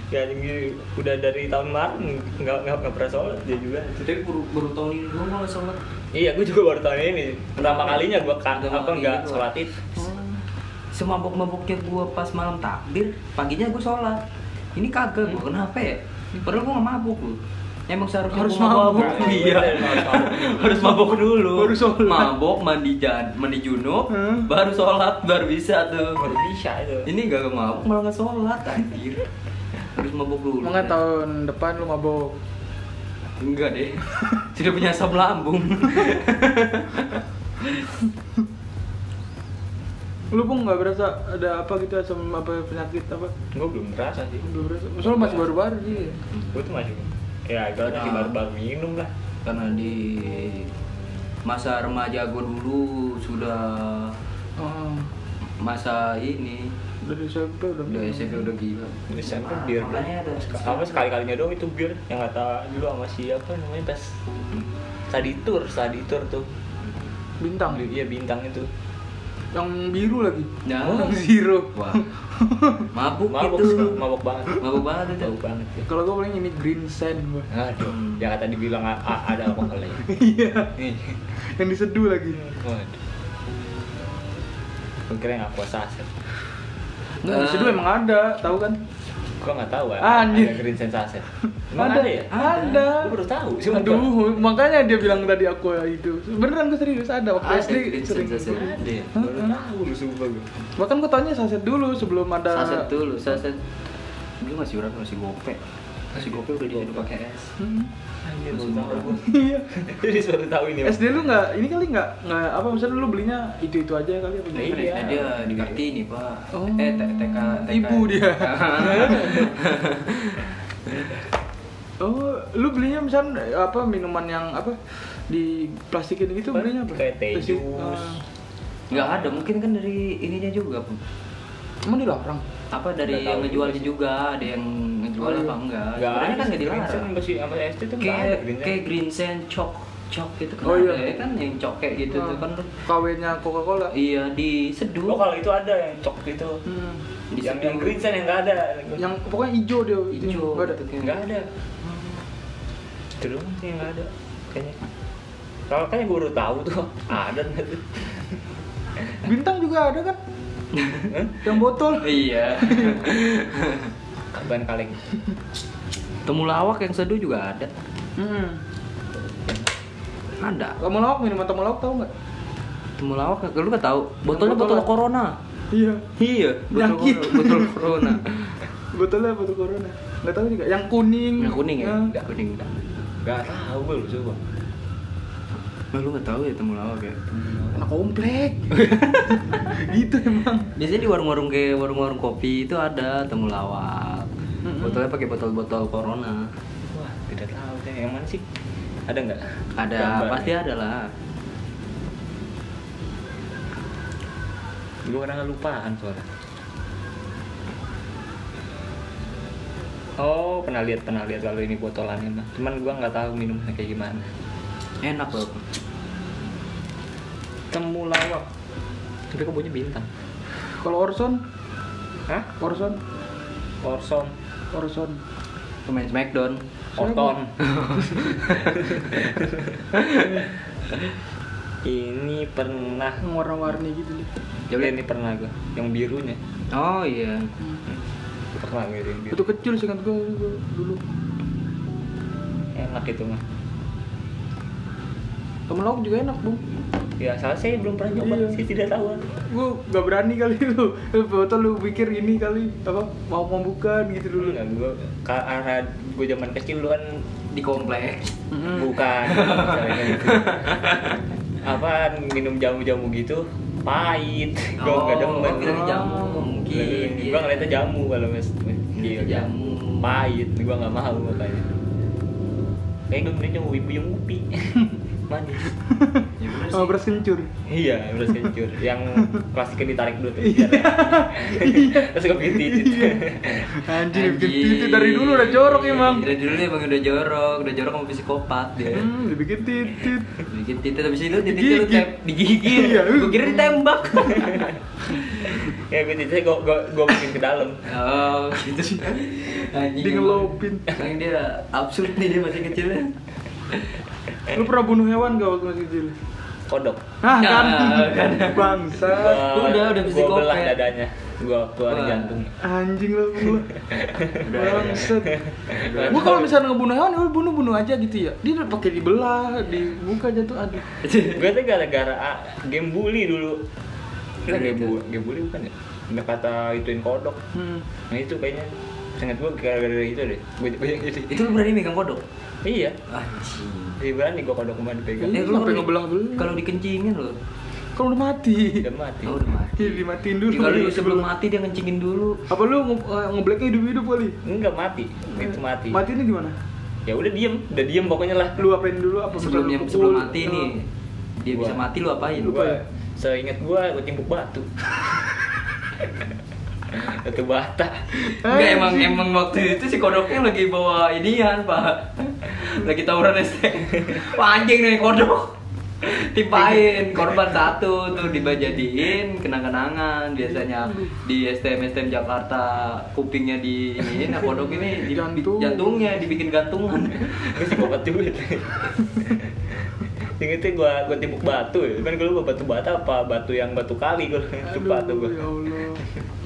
[SPEAKER 3] Ya jadi udah dari tahun kemarin nggak nggak nggak pernah sholat dia juga.
[SPEAKER 2] Tapi baru baru tahun ini gua nggak sholat?
[SPEAKER 3] Iya gue juga baru tahun ini. Pertama kalinya gue kan apa nggak sholat itu
[SPEAKER 2] semabuk-mabuknya gue pas malam takbir paginya gue sholat. Ini kagak gue kenapa ya? Padahal gue gak mabuk loh emang seharusnya
[SPEAKER 1] Harus
[SPEAKER 2] gua nggak
[SPEAKER 1] mabuk.
[SPEAKER 2] iya.
[SPEAKER 3] Harus mabuk.
[SPEAKER 2] harus mabuk dulu.
[SPEAKER 1] Baru sholat.
[SPEAKER 2] mabuk mandi jan mandi junub
[SPEAKER 1] Hmm.
[SPEAKER 2] baru sholat baru bisa tuh.
[SPEAKER 3] Baru bisa itu.
[SPEAKER 2] Ini gak mabuk. Malah gak sholat anjir harus mabuk dulu
[SPEAKER 1] Emangnya tahun depan lu mabok.
[SPEAKER 2] enggak deh sudah punya asam lambung
[SPEAKER 1] Lu pun nggak berasa ada apa gitu asam apa penyakit apa?
[SPEAKER 3] gue belum merasa sih
[SPEAKER 1] Belum berasa. Soalnya masih baru-baru sih.
[SPEAKER 3] gue tuh masih ya gue masih
[SPEAKER 2] Nah.
[SPEAKER 3] baru-baru minum lah
[SPEAKER 2] karena di masa remaja gue dulu sudah
[SPEAKER 1] Oh,
[SPEAKER 2] masa ini
[SPEAKER 1] dari SMP udah.
[SPEAKER 2] udah SMP udah gila
[SPEAKER 3] ini SMP bir apa sekali kalinya doang itu bir yang kata dulu sama siapa namanya pas tadi tour tadi tour tuh
[SPEAKER 1] Bintang.
[SPEAKER 3] iya bintang itu
[SPEAKER 1] Yang biru lagi.
[SPEAKER 2] Ya.
[SPEAKER 1] Yang zero.
[SPEAKER 2] wah mabuk,
[SPEAKER 3] mabuk
[SPEAKER 2] itu
[SPEAKER 3] mabuk banget
[SPEAKER 2] mabuk banget itu
[SPEAKER 3] mabuk banget ya.
[SPEAKER 1] Kalau gue paling ini green sand gua.
[SPEAKER 3] aduh yang kata dibilang ada alkoholnya
[SPEAKER 1] Iya.
[SPEAKER 3] Ih.
[SPEAKER 1] Yang diseduh lagi.
[SPEAKER 3] waduh gue kira yang aqua saset
[SPEAKER 1] Nggak,
[SPEAKER 2] Eh.
[SPEAKER 1] diseduh emang ada, tahu kan?
[SPEAKER 3] Gua nggak tahu ya.
[SPEAKER 1] Anjir.
[SPEAKER 3] Ada green sensation. Emang ada, ya?
[SPEAKER 1] Ada.
[SPEAKER 3] Gua baru tahu. Cuma
[SPEAKER 1] Aduh, makanya dia bilang tadi aku ya itu. Beneran gue serius ada waktu
[SPEAKER 2] Ada
[SPEAKER 1] SD
[SPEAKER 2] green
[SPEAKER 1] sering.
[SPEAKER 2] sensation.
[SPEAKER 3] ada. Baru tahu lu sumpah gua.
[SPEAKER 1] Bahkan gue tanya saset dulu sebelum ada
[SPEAKER 2] saset dulu saset dulu masih berapa masih gope masih gope udah jadi pakai es
[SPEAKER 1] Hmm.
[SPEAKER 3] Anjir, baru tahu.
[SPEAKER 1] Iya.
[SPEAKER 3] Jadi baru tahu ini.
[SPEAKER 1] SD lu nggak ini kali nggak nggak apa maksudnya lu belinya itu itu aja kali apa
[SPEAKER 3] Nah, iya.
[SPEAKER 2] Dia di Kartini pak
[SPEAKER 1] Oh.
[SPEAKER 2] eh TK TK
[SPEAKER 1] Ibu dia. Oh, lu belinya misalnya apa minuman yang apa di plastikin gitu
[SPEAKER 3] Apa?
[SPEAKER 1] belinya apa?
[SPEAKER 3] Kayak teh jus.
[SPEAKER 1] ah.
[SPEAKER 2] nggak ada mungkin kan dari ininya juga pun
[SPEAKER 1] Emang dilarang?
[SPEAKER 2] Apa dari yang ngejualnya
[SPEAKER 3] juga sih.
[SPEAKER 2] juga ada yang ngejual
[SPEAKER 1] Oh,
[SPEAKER 2] apa enggak
[SPEAKER 3] Enggak
[SPEAKER 2] sebenarnya kan nggak
[SPEAKER 3] Green Sen
[SPEAKER 2] dilarang
[SPEAKER 3] masih sama SD tuh enggak ada
[SPEAKER 2] kayak
[SPEAKER 3] Green Sen.
[SPEAKER 2] kayak green sand cok cok gitu kan
[SPEAKER 1] Oh, iya.
[SPEAKER 2] ada ya kan yang cok kayak gitu tuh kan
[SPEAKER 1] KW-nya Coca-Cola.
[SPEAKER 2] iya diseduh
[SPEAKER 3] Oh kalau itu ada yang cok gitu.
[SPEAKER 1] Hmm.
[SPEAKER 2] Di
[SPEAKER 3] yang, yang green sen yang nggak ada.
[SPEAKER 1] Yang pokoknya hijau dia.
[SPEAKER 2] hijau
[SPEAKER 1] Nggak ada.
[SPEAKER 2] gitu
[SPEAKER 3] nggak ada. Itu doang sih yang nggak ada kayaknya. Kalau kayaknya gue baru tahu tuh ada ternyata.
[SPEAKER 1] Bintang juga ada kan? Yang botol.
[SPEAKER 2] iya
[SPEAKER 3] Ban kaleng.
[SPEAKER 2] temulawak yang seduh juga ada
[SPEAKER 1] Hmm.
[SPEAKER 2] ada
[SPEAKER 1] Temulawak minuman temulawak tahu nggak?
[SPEAKER 2] temulawak lu nggak tahu botolnya
[SPEAKER 1] botol
[SPEAKER 2] botol corona
[SPEAKER 1] Iya.
[SPEAKER 2] iya botol
[SPEAKER 1] Yakin.
[SPEAKER 2] corona- botol corona
[SPEAKER 1] Botolnya botol corona. Nggak tahu juga. Yang kuning.
[SPEAKER 2] yang kuning ya nggak kuning enggak
[SPEAKER 3] Gak tahu lu coba.
[SPEAKER 2] Nah, lu nggak tahu ya temulawak ya
[SPEAKER 1] Anak komplek. gitu emang.
[SPEAKER 2] biasanya di warung-warung kayak warung-warung kopi itu ada temulawak
[SPEAKER 1] Mm-mm.
[SPEAKER 2] botolnya pakai botol-botol corona
[SPEAKER 3] Wah tidak tahu deh yang mana sih? Ada nggak?
[SPEAKER 2] ada
[SPEAKER 3] Gambarnya?
[SPEAKER 2] pasti ada lah
[SPEAKER 3] Gue kadang lupaan soalnya. Oh, pernah lihat pernah lihat kalau ini botolannya mah. Cuman gua nggak tahu minumnya kayak gimana.
[SPEAKER 2] Enak loh
[SPEAKER 3] Temulawak. Tapi kok bunyi bintang?
[SPEAKER 1] Kalau Orson,
[SPEAKER 3] Hah?
[SPEAKER 1] Orson,
[SPEAKER 3] Orson,
[SPEAKER 1] Orson.
[SPEAKER 2] pemain Smackdown
[SPEAKER 3] Orton. ini pernah.
[SPEAKER 1] Warna-warni gitu nih.
[SPEAKER 3] Coba ini pernah gua. Yang birunya.
[SPEAKER 2] oh iya
[SPEAKER 3] Pernah gue yang biru.
[SPEAKER 1] Itu kecil sih kan gua dulu.
[SPEAKER 3] Enak itu mah.
[SPEAKER 1] Temulawak juga enak, Bung.
[SPEAKER 3] Ya, salah saya belum pernah nyoba,
[SPEAKER 1] Iya.
[SPEAKER 3] saya tidak tahu.
[SPEAKER 1] Gua gak berani kali lu. Lu botol lu pikir ini kali apa mau membuka gitu dulu.
[SPEAKER 3] Dulu nggak gue karena gue zaman kecil dulu kan
[SPEAKER 2] di komplek
[SPEAKER 3] bukan gitu. apa minum jamu-jamu gitu pahit gue
[SPEAKER 2] Oh,
[SPEAKER 3] nggak demen
[SPEAKER 2] kira jamu, mungkin,
[SPEAKER 3] gue
[SPEAKER 2] iya.
[SPEAKER 3] ngeliatnya jamu kalau mas iya
[SPEAKER 2] Jamu.
[SPEAKER 3] pahit gue nggak mau makanya kayak gue mending nyoba ibu yang ngopi manis
[SPEAKER 2] ya
[SPEAKER 1] Sama beras kencur.
[SPEAKER 3] iya beras kencur. Yang plastiknya ditarik dulu tuh
[SPEAKER 1] Iya.
[SPEAKER 3] biar terus gue bikin titit
[SPEAKER 1] Anjir, bikin titit dari dulu udah jorok emang.
[SPEAKER 2] dari dulu emang udah jorok udah jorok sama psikopat dia.
[SPEAKER 1] Hmm, dibikin titit.
[SPEAKER 2] bikin titik habis itu titiknya lu
[SPEAKER 1] Digigit. Iya.
[SPEAKER 2] gue kira ditembak.
[SPEAKER 3] Ya gue tititnya gue gue gue bikin ke dalam.
[SPEAKER 2] Oh gitu sih. Anjing
[SPEAKER 1] Di ngelopin.
[SPEAKER 2] dia absurd nih dia masih kecilnya
[SPEAKER 1] Lu pernah bunuh hewan gak waktu masih kecil?
[SPEAKER 3] kodok
[SPEAKER 1] Ah,
[SPEAKER 2] Ya,
[SPEAKER 1] kan.
[SPEAKER 2] kan.
[SPEAKER 1] Bangsa.
[SPEAKER 3] Gua-
[SPEAKER 2] Udah, udah
[SPEAKER 3] gua
[SPEAKER 2] psikopat.
[SPEAKER 3] belah dadanya gua keluarin jantung
[SPEAKER 1] Anjing lu gua.
[SPEAKER 2] Udah,
[SPEAKER 1] Bangset.
[SPEAKER 2] Udah.
[SPEAKER 1] Gua kalau misalnya ngebunuh hewan, ya udah bunuh-bunuh aja gitu ya. Dia udah pakai dibelah, dibuka jatuh aduh.
[SPEAKER 3] gue tuh gara-gara ah, game bully dulu kita game bully game bully bukan ya nggak kata ituin kodok
[SPEAKER 1] Hmm.
[SPEAKER 3] nah itu kayaknya sangat gue gara-gara itu deh. Gue jadi
[SPEAKER 2] itu lu berani megang kodok?
[SPEAKER 3] Iya.
[SPEAKER 2] Anjing.
[SPEAKER 3] Jadi berani gue kodok ke mana dipegang.
[SPEAKER 1] Iya,
[SPEAKER 2] lu
[SPEAKER 1] sampai
[SPEAKER 2] kalau-
[SPEAKER 1] ngebelah-belah.
[SPEAKER 2] kalau dikencingin lo
[SPEAKER 1] Kalau udah mati.
[SPEAKER 3] udah mati.
[SPEAKER 2] Oh udah mati.
[SPEAKER 1] Iya, dimatiin dulu.
[SPEAKER 2] kalau lu sebelum mati dia ngencingin dulu.
[SPEAKER 1] Apa lu nge eh, ngeblacknya hidup-hidup kali?
[SPEAKER 3] enggak mati. Itu mati.
[SPEAKER 1] Mati ini gimana?
[SPEAKER 3] ya udah diem. Udah diem pokoknya lah.
[SPEAKER 1] Lu apain dulu? Apa
[SPEAKER 2] sebelum sebelum
[SPEAKER 1] pukul?
[SPEAKER 2] mati nih dia bisa
[SPEAKER 3] Gua-
[SPEAKER 2] mati lu apain?
[SPEAKER 1] Lupa ya?
[SPEAKER 3] seingat gue gue timpuk batu batu bata.
[SPEAKER 2] Enggak emang emang waktu itu si kodoknya lagi bawa inian pak. Lagi tawuran ST Wah anjing nih kodok. Timpain korban satu tuh dibajadiin kenang-kenangan. Biasanya di STM STM Jakarta kupingnya di ini nah kodok ini di,
[SPEAKER 1] Jantung.
[SPEAKER 2] jantungnya dibikin gantungan.
[SPEAKER 3] Gue sih bawa duit Ingetnya gue gue timpuk batu ya, kan gue lupa batu bata apa? Batu yang batu kali gue timpuk batu
[SPEAKER 1] Aduh,
[SPEAKER 3] gue.
[SPEAKER 1] ya Allah.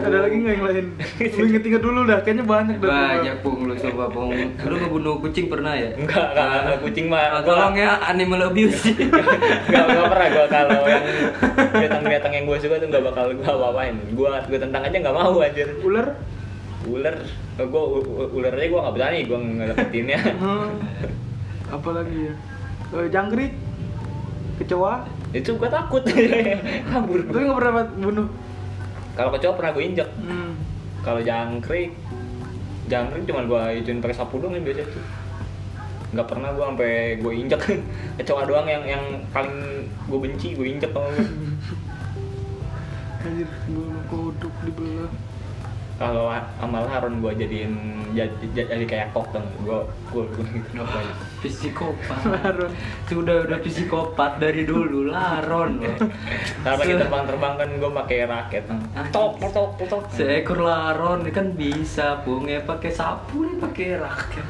[SPEAKER 1] Ada lagi nggak yang lain? Lu inget-inget dulu dah, kayaknya banyak dah.
[SPEAKER 2] Banyak pung lu coba pung. Lu ngebunuh kucing pernah ya?
[SPEAKER 3] Enggak, enggak, enggak, kucing mah.
[SPEAKER 2] Ah, Tolong ya animal abuse.
[SPEAKER 3] Enggak, enggak pernah gua kalau yang binatang-binatang yang gua suka tuh enggak bakal gua apa-apain. Gua gua tentang aja enggak mau anjir.
[SPEAKER 1] Ular?
[SPEAKER 3] Ular, eh, gua u- u- ular aja gua enggak berani, gua ngelepetinnya.
[SPEAKER 1] Hmm. Apa lagi ya? Eh, jangkrik? Kecoa?
[SPEAKER 3] Itu gua takut. Kabur.
[SPEAKER 1] Tapi nggak pernah bunuh.
[SPEAKER 3] Kalau kecoa pernah gua injek.
[SPEAKER 1] Hmm.
[SPEAKER 3] Kalau jangkrik jangkrik cuma gua ituin pakai sapu doang yang biasa tuh. Nggak pernah gua sampai gua injek. Kecoa doang yang yang paling gua benci, gua injek gua.
[SPEAKER 1] Anjir, kodok dibelah.
[SPEAKER 3] Kalau amal Harun gua jadiin jadi, jadi kayak kok dong gua gua gua gitu banyak
[SPEAKER 2] psikopat.
[SPEAKER 1] Laron.
[SPEAKER 2] Sudah udah psikopat dari dulu laron loh.
[SPEAKER 3] Karena kita terbang-terbang kan gua pakai raket tok tok tok tok
[SPEAKER 2] Seekor laron kan bisa pung ya pakai sapu nih pakai raket.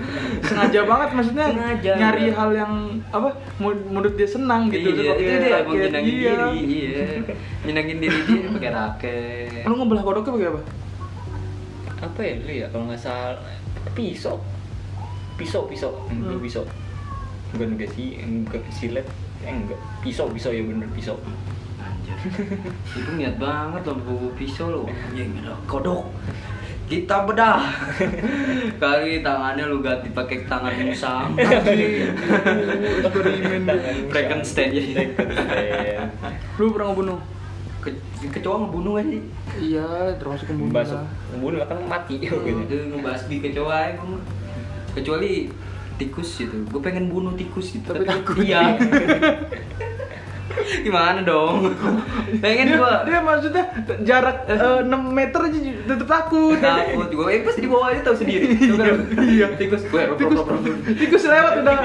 [SPEAKER 1] Sengaja banget maksudnya
[SPEAKER 2] Sengaja,
[SPEAKER 1] nyari
[SPEAKER 2] ya.
[SPEAKER 1] hal yang apa menurut dia senang gitu
[SPEAKER 2] iya, itu dia emang nyenangin
[SPEAKER 1] Iya.
[SPEAKER 2] diri, iya. Nyenangin diri dia pakai raket.
[SPEAKER 1] Lu ngebelah kodoknya pakai apa?
[SPEAKER 3] Apa ya dulu ya kalau nggak salah pisau pisau pisau
[SPEAKER 1] Hmm.
[SPEAKER 3] hmm. pisau bukan enggak sih enggak silet eh enggak pisau pisau ya bener pisau
[SPEAKER 2] Anjir. Itu niat banget loh bawa pisau loh. Ya kodok. Kita bedah. Kali tangannya lu ganti pakai tangan musang.
[SPEAKER 1] Anjing. Eksperimen dia.
[SPEAKER 2] Frankenstein.
[SPEAKER 3] Frankenstein.
[SPEAKER 1] Lu pernah ngebunuh?
[SPEAKER 2] Ke- kecoa ngebunuh aja.
[SPEAKER 1] Iya, termasuk pembunuh.
[SPEAKER 3] Basuk,
[SPEAKER 1] lah.
[SPEAKER 3] bunuh kan mati gitu.
[SPEAKER 2] Itu ngebasmi kecoa ya gua mah. Kecuali tikus gitu. Gue pengen bunuh tikus gitu.
[SPEAKER 1] Tapi takut.
[SPEAKER 2] Iya. Gimana dong? Pengen
[SPEAKER 1] Dia,
[SPEAKER 2] gua
[SPEAKER 1] dia maksudnya jarak eh, 6 meter aja tetep takut.
[SPEAKER 2] takut gue eh pasti di bawah aja tahu sendiri Tahu kan?
[SPEAKER 1] Iya.
[SPEAKER 2] tikus gue
[SPEAKER 1] Tikus, tikus lewat udah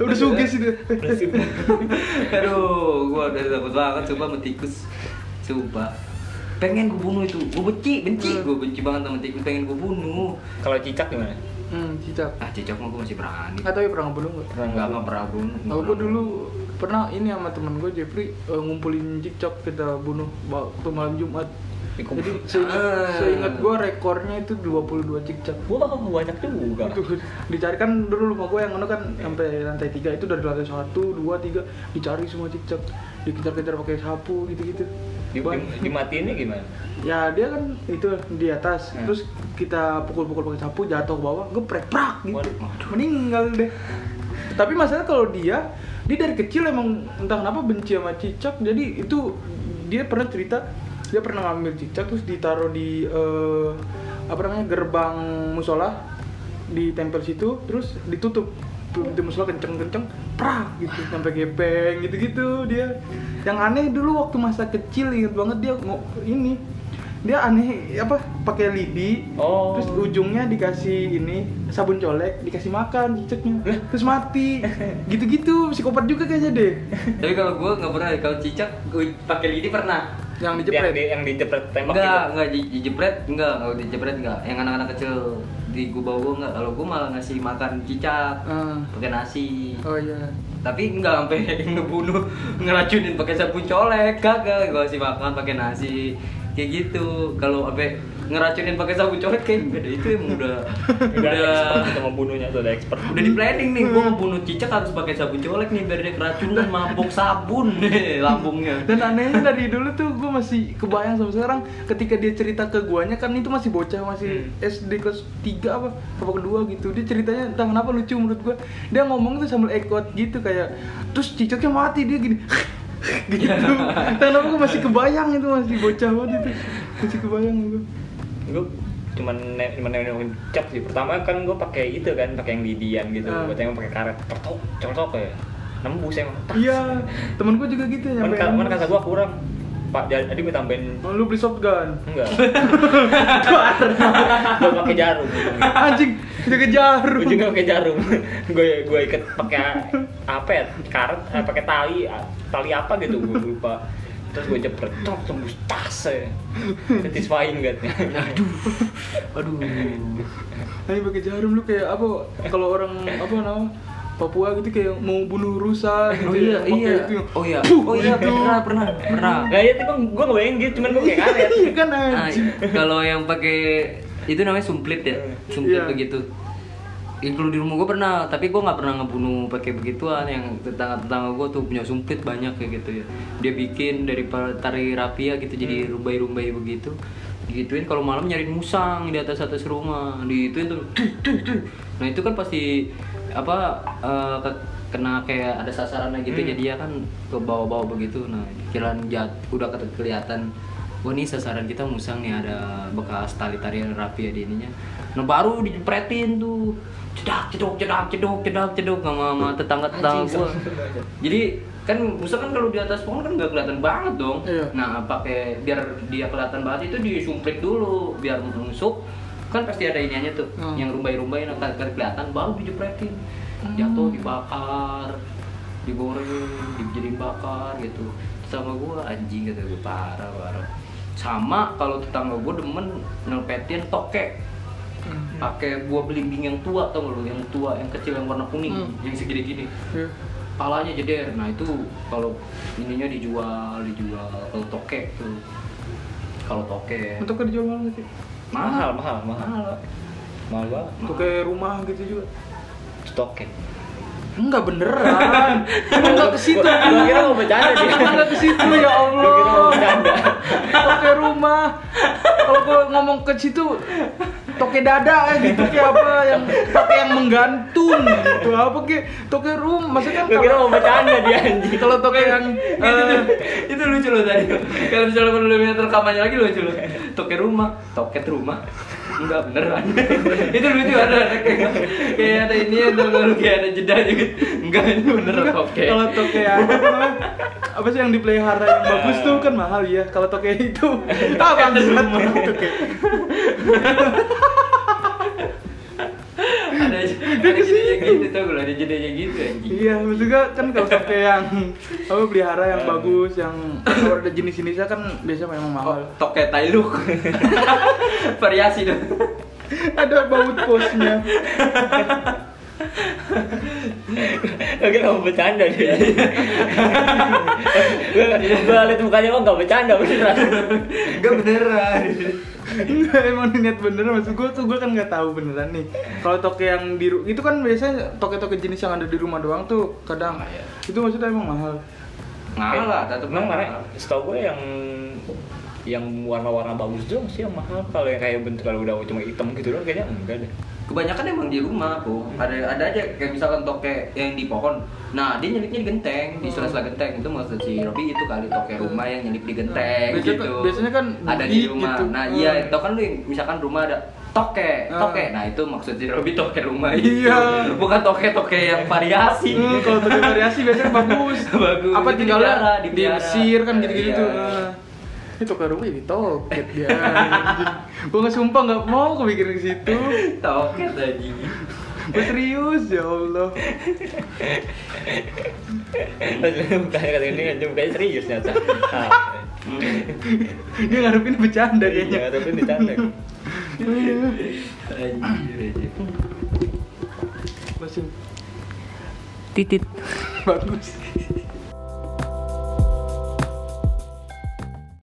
[SPEAKER 1] udah sugis itu.
[SPEAKER 2] aduh gue udah takut banget coba sama coba pengen gue bunuh itu gue benci benci
[SPEAKER 1] Hmm.
[SPEAKER 2] gue benci banget sama tikus pengen gue bunuh
[SPEAKER 3] Kalau cicak gimana?
[SPEAKER 1] Hmm, cicak.
[SPEAKER 2] ah cicak mah gue masih berani
[SPEAKER 1] Nggak tahu ya pernah ngebunuh nggak?
[SPEAKER 3] Pernah
[SPEAKER 2] nggak nggak pernah bunuh
[SPEAKER 1] gue dulu pernah ini sama temen gue Jeffrey eh, ngumpulin cicak kita bunuh waktu malam Jumat. Jadi seingat,
[SPEAKER 2] Ah.
[SPEAKER 1] seingat gue rekornya itu 22 cicak.
[SPEAKER 3] Wah banyak juga.
[SPEAKER 1] Itu dicari kan dulu rumah gue yang mana kan sampai lantai tiga itu dari lantai satu, dua, tiga dicari semua cicak, dikejar-kejar pakai sapu gitu-gitu.
[SPEAKER 3] Di, di, dimatiinnya gimana?
[SPEAKER 1] ya dia kan itu di atas,
[SPEAKER 3] Hmm.
[SPEAKER 1] terus kita pukul-pukul pakai sapu jatuh ke bawah, geprek prak gitu,
[SPEAKER 3] Waduh.
[SPEAKER 1] meninggal deh. Tapi masalahnya kalau dia, dia dari kecil emang entah kenapa benci sama cicak, jadi itu dia pernah cerita dia pernah ngambil cicak terus ditaruh di eh, apa namanya gerbang musola ditempel situ terus ditutup pintu musola kenceng-kenceng prak gitu. Sampai gepeng gitu-gitu dia. Yang aneh dulu waktu masa kecil inget banget dia ngo- ini. Dia aneh apa pakai lidi.
[SPEAKER 3] Oh.
[SPEAKER 1] terus ujungnya dikasih ini sabun colek dikasih makan cicaknya terus mati. Gitu-gitu psikopat juga kayaknya deh.
[SPEAKER 2] Tapi kalau gue nggak pernah kalau cicak gue pakai lidi pernah.
[SPEAKER 1] Yang
[SPEAKER 3] Yang
[SPEAKER 1] dijepret
[SPEAKER 3] di yang dijepret tembak
[SPEAKER 2] enggak
[SPEAKER 3] gitu.
[SPEAKER 2] enggak di- dijepret enggak kalau dijepret enggak yang anak-anak kecil di gue bawa gue enggak kalau gue malah ngasih makan cicak
[SPEAKER 1] Ah.
[SPEAKER 2] pakai nasi.
[SPEAKER 1] Oh iya.
[SPEAKER 2] Tapi enggak sampai ngebunuh ngeracunin pakai sabun colek kagak gue kasih makan pakai nasi. Kayak gitu. Kalau sampai ngeracunin pakai sabun colek kayak beda itu emang udah
[SPEAKER 3] Udah expert kita membunuhnya tuh udah expert.
[SPEAKER 2] udah di planning nih. Gue ngebunuh cicak harus pakai sabun colek nih biar dia keracunan mabuk sabun nih lambungnya.
[SPEAKER 1] Dan anehnya dari dulu tuh gue masih kebayang sampai sekarang ketika dia cerita ke guanya kan itu masih bocah masih SD kelas 3 apa apa kedua gitu. Dia ceritanya entah kenapa lucu menurut gue dia ngomong tuh sambil ekot gitu kayak terus cicaknya mati dia gini gitu. Kenapa gue masih kebayang itu masih bocah banget itu. Masih kebayang gue
[SPEAKER 3] gue cuman ne- cuman nengokin cap sih. Pertama kan gue pakai itu kan pakai yang lidian gitu.
[SPEAKER 1] Ah.
[SPEAKER 3] gue tengok pakai karet. Cetok cetok ya. Nembus emang.
[SPEAKER 1] Iya temen gue juga gitu
[SPEAKER 3] cuman
[SPEAKER 1] nembus.
[SPEAKER 3] kata gue kurang. Pak jadi gue tambahin.
[SPEAKER 1] Oh, lu beli shotgun
[SPEAKER 3] enggak. Gue pakai jarum.
[SPEAKER 1] Anjing jaga jarum.
[SPEAKER 3] Ujungnya pakai jarum. Gue gue ikat pakai apa ya karet eh, pakai tali tali apa gitu gue lupa terus gue jepret tok tembus tas ya satisfying gatnya
[SPEAKER 2] aduh aduh
[SPEAKER 1] Hanya pakai jarum lu kayak apa? Kalau orang apa nama Papua gitu kayak mau bunuh rusa gitu
[SPEAKER 2] Oh
[SPEAKER 1] ya,
[SPEAKER 2] iya,
[SPEAKER 1] pakai
[SPEAKER 2] iya.
[SPEAKER 1] itu
[SPEAKER 2] Oh iya. Oh iya,
[SPEAKER 1] gitu.
[SPEAKER 2] pernah, pernah, pernah.
[SPEAKER 3] Nah, itu bang, gue ngebayangin gitu, cuman gue kayak aneh.
[SPEAKER 1] Iya kan
[SPEAKER 2] Ah,
[SPEAKER 1] anjing.
[SPEAKER 2] kalau yang pakai itu namanya sumplit ya, sumplit
[SPEAKER 1] Iya.
[SPEAKER 2] begitu. Ya, kalau di rumah gue pernah, tapi gue nggak pernah ngebunuh pakai begituan. Yang tetangga tetangga gue tuh punya sumplit banyak kayak gitu ya. Dia bikin dari tari rapia gitu jadi
[SPEAKER 1] Hmm.
[SPEAKER 2] rumbai-rumbai begitu. Digituin kalau malam nyariin musang di atas atas rumah, tuh, tuh, tuh. Nah itu kan pasti apa ke- kena kayak ada sasarannya gitu
[SPEAKER 3] Hmm.
[SPEAKER 2] jadi ya kan ke bawah-bawah begitu. Nah jalan jat udah ke- kelihatan Wah ini sasaran kita musang nih ada bekas tali tarian rapi ya di ininya. Nah baru dijepretin tuh, cedak cedok cedak cedok cedak cedok sama, sama tetangga tetangga gua. Jadi kan musang kan kalau di atas pohon kan nggak kelihatan banget dong.
[SPEAKER 1] Iya.
[SPEAKER 2] Nah pakai biar dia kelihatan banget itu disumplit dulu biar menusuk kan pasti ada iniannya tuh
[SPEAKER 1] Hmm.
[SPEAKER 2] yang rumbai-rumbai nah, kan kelihatan baru dijepretin jatuh dibakar digoreng dijadiin bakar gitu sama gua anjing kata gue parah parah sama kalau tetangga gua demen nelpetin tokek
[SPEAKER 1] Hmm.
[SPEAKER 2] pakai buah belimbing yang tua tau gak lu yang tua yang kecil yang warna kuning
[SPEAKER 1] Hmm.
[SPEAKER 2] yang segini gini
[SPEAKER 1] Iya.
[SPEAKER 2] palanya jeder nah itu kalau ininya dijual dijual kalau tokek tuh kalau tokek
[SPEAKER 1] Untuk dijual mahal sih?
[SPEAKER 3] Mahal, mahal, mahal.
[SPEAKER 2] mahal
[SPEAKER 3] Mahal banget.
[SPEAKER 1] Untuk kayak rumah gitu juga.
[SPEAKER 3] Stoknya.
[SPEAKER 1] Enggak beneran. Emang enggak ke situ.
[SPEAKER 3] Gua kira mau bercanda dia.
[SPEAKER 1] Emang enggak ke situ ya
[SPEAKER 3] Gua kira mau
[SPEAKER 1] Allah.
[SPEAKER 3] bercanda.
[SPEAKER 1] Toke rumah. Kalau gua ngomong ke situ toke dada kayak gitu kayak apa yang toke yang menggantung gitu. Apa kayak toke rumah maksudnya kan
[SPEAKER 3] kira
[SPEAKER 1] kalau
[SPEAKER 3] mau bercanda dia anjing.
[SPEAKER 1] kalau toke yang eh,
[SPEAKER 2] itu lucu loh tadi. Kalau misalnya perlu lihat rekamannya lagi lucu loh toket rumah. Toket rumah? Enggak beneran itu lucu ada ada kayak kayak ada ini ada kalau kayak ada jeda gitu enggak itu beneran toket
[SPEAKER 1] Kalau toke yang apa namanya? Apa sih yang dipelihara yang bagus tuh kan mahal ya. Kalau toke itu ah bangsat toke.
[SPEAKER 2] Ada ada jedanya gitu tau kalau ada jedanya gitu anjing
[SPEAKER 1] Iya, maksudnya kan kalau toke yang apa pelihara yang bagus, yang kalau ada jenis-jenisnya kan biasanya memang mahal.
[SPEAKER 2] oh, toket tailuk variasi dong
[SPEAKER 1] Ada baut posnya.
[SPEAKER 3] Gua kira mau bercanda dia. Gua gua liat mukanya mah enggak bercanda beneran.
[SPEAKER 2] enggak beneran
[SPEAKER 1] Enggak emang niat bener maksud gua tuh gua kan nggak tahu beneran nih. Kalau toke yang di itu kan biasanya toke-toke jenis yang ada di rumah doang tuh kadang
[SPEAKER 2] Ah, iya.
[SPEAKER 1] itu maksudnya emang mahal.
[SPEAKER 2] mahal lah tetep mahal.
[SPEAKER 3] mana? Setahu gue yang yang warna-warna bagus doang sih yang mahal kalau yang kayak bentuk kalau udah cuma hitam gitu doang kayaknya enggak deh
[SPEAKER 2] kebanyakan emang di rumah bu ada ada aja kayak misalkan toke yang di pohon nah dia nyelipnya di genteng di sela-sela genteng itu maksud si Robi itu kali toke rumah yang nyelip di genteng
[SPEAKER 1] Biasanya
[SPEAKER 2] gitu
[SPEAKER 1] kan- biasanya kan
[SPEAKER 2] ada di rumah
[SPEAKER 1] gitu.
[SPEAKER 2] nah
[SPEAKER 1] Hmm.
[SPEAKER 2] iya itu kan lu misalkan rumah ada toke
[SPEAKER 1] Ah.
[SPEAKER 2] toke nah itu maksud si Robi toke rumah
[SPEAKER 1] Iya.
[SPEAKER 2] itu bukan toke toke yang variasi
[SPEAKER 1] Hmm, kalau toke variasi biasanya bagus.
[SPEAKER 2] Bagus.
[SPEAKER 1] Apa tinggalnya di
[SPEAKER 2] dipelihara.
[SPEAKER 1] Mesir kan gitu-gitu tuh.
[SPEAKER 2] Iya.
[SPEAKER 1] Ini toke rumah jadi toket dia. Gua nggak sumpah nggak mau kepikiran ke situ.
[SPEAKER 2] toke tadi
[SPEAKER 1] Gua serius ya Allah.
[SPEAKER 3] mukanya kata ini kan mukanya serius nyata
[SPEAKER 1] Dia ngarepin bercanda
[SPEAKER 3] iya
[SPEAKER 1] kayaknya.
[SPEAKER 3] tapi bercanda.
[SPEAKER 1] Masih
[SPEAKER 2] titit
[SPEAKER 1] bagus.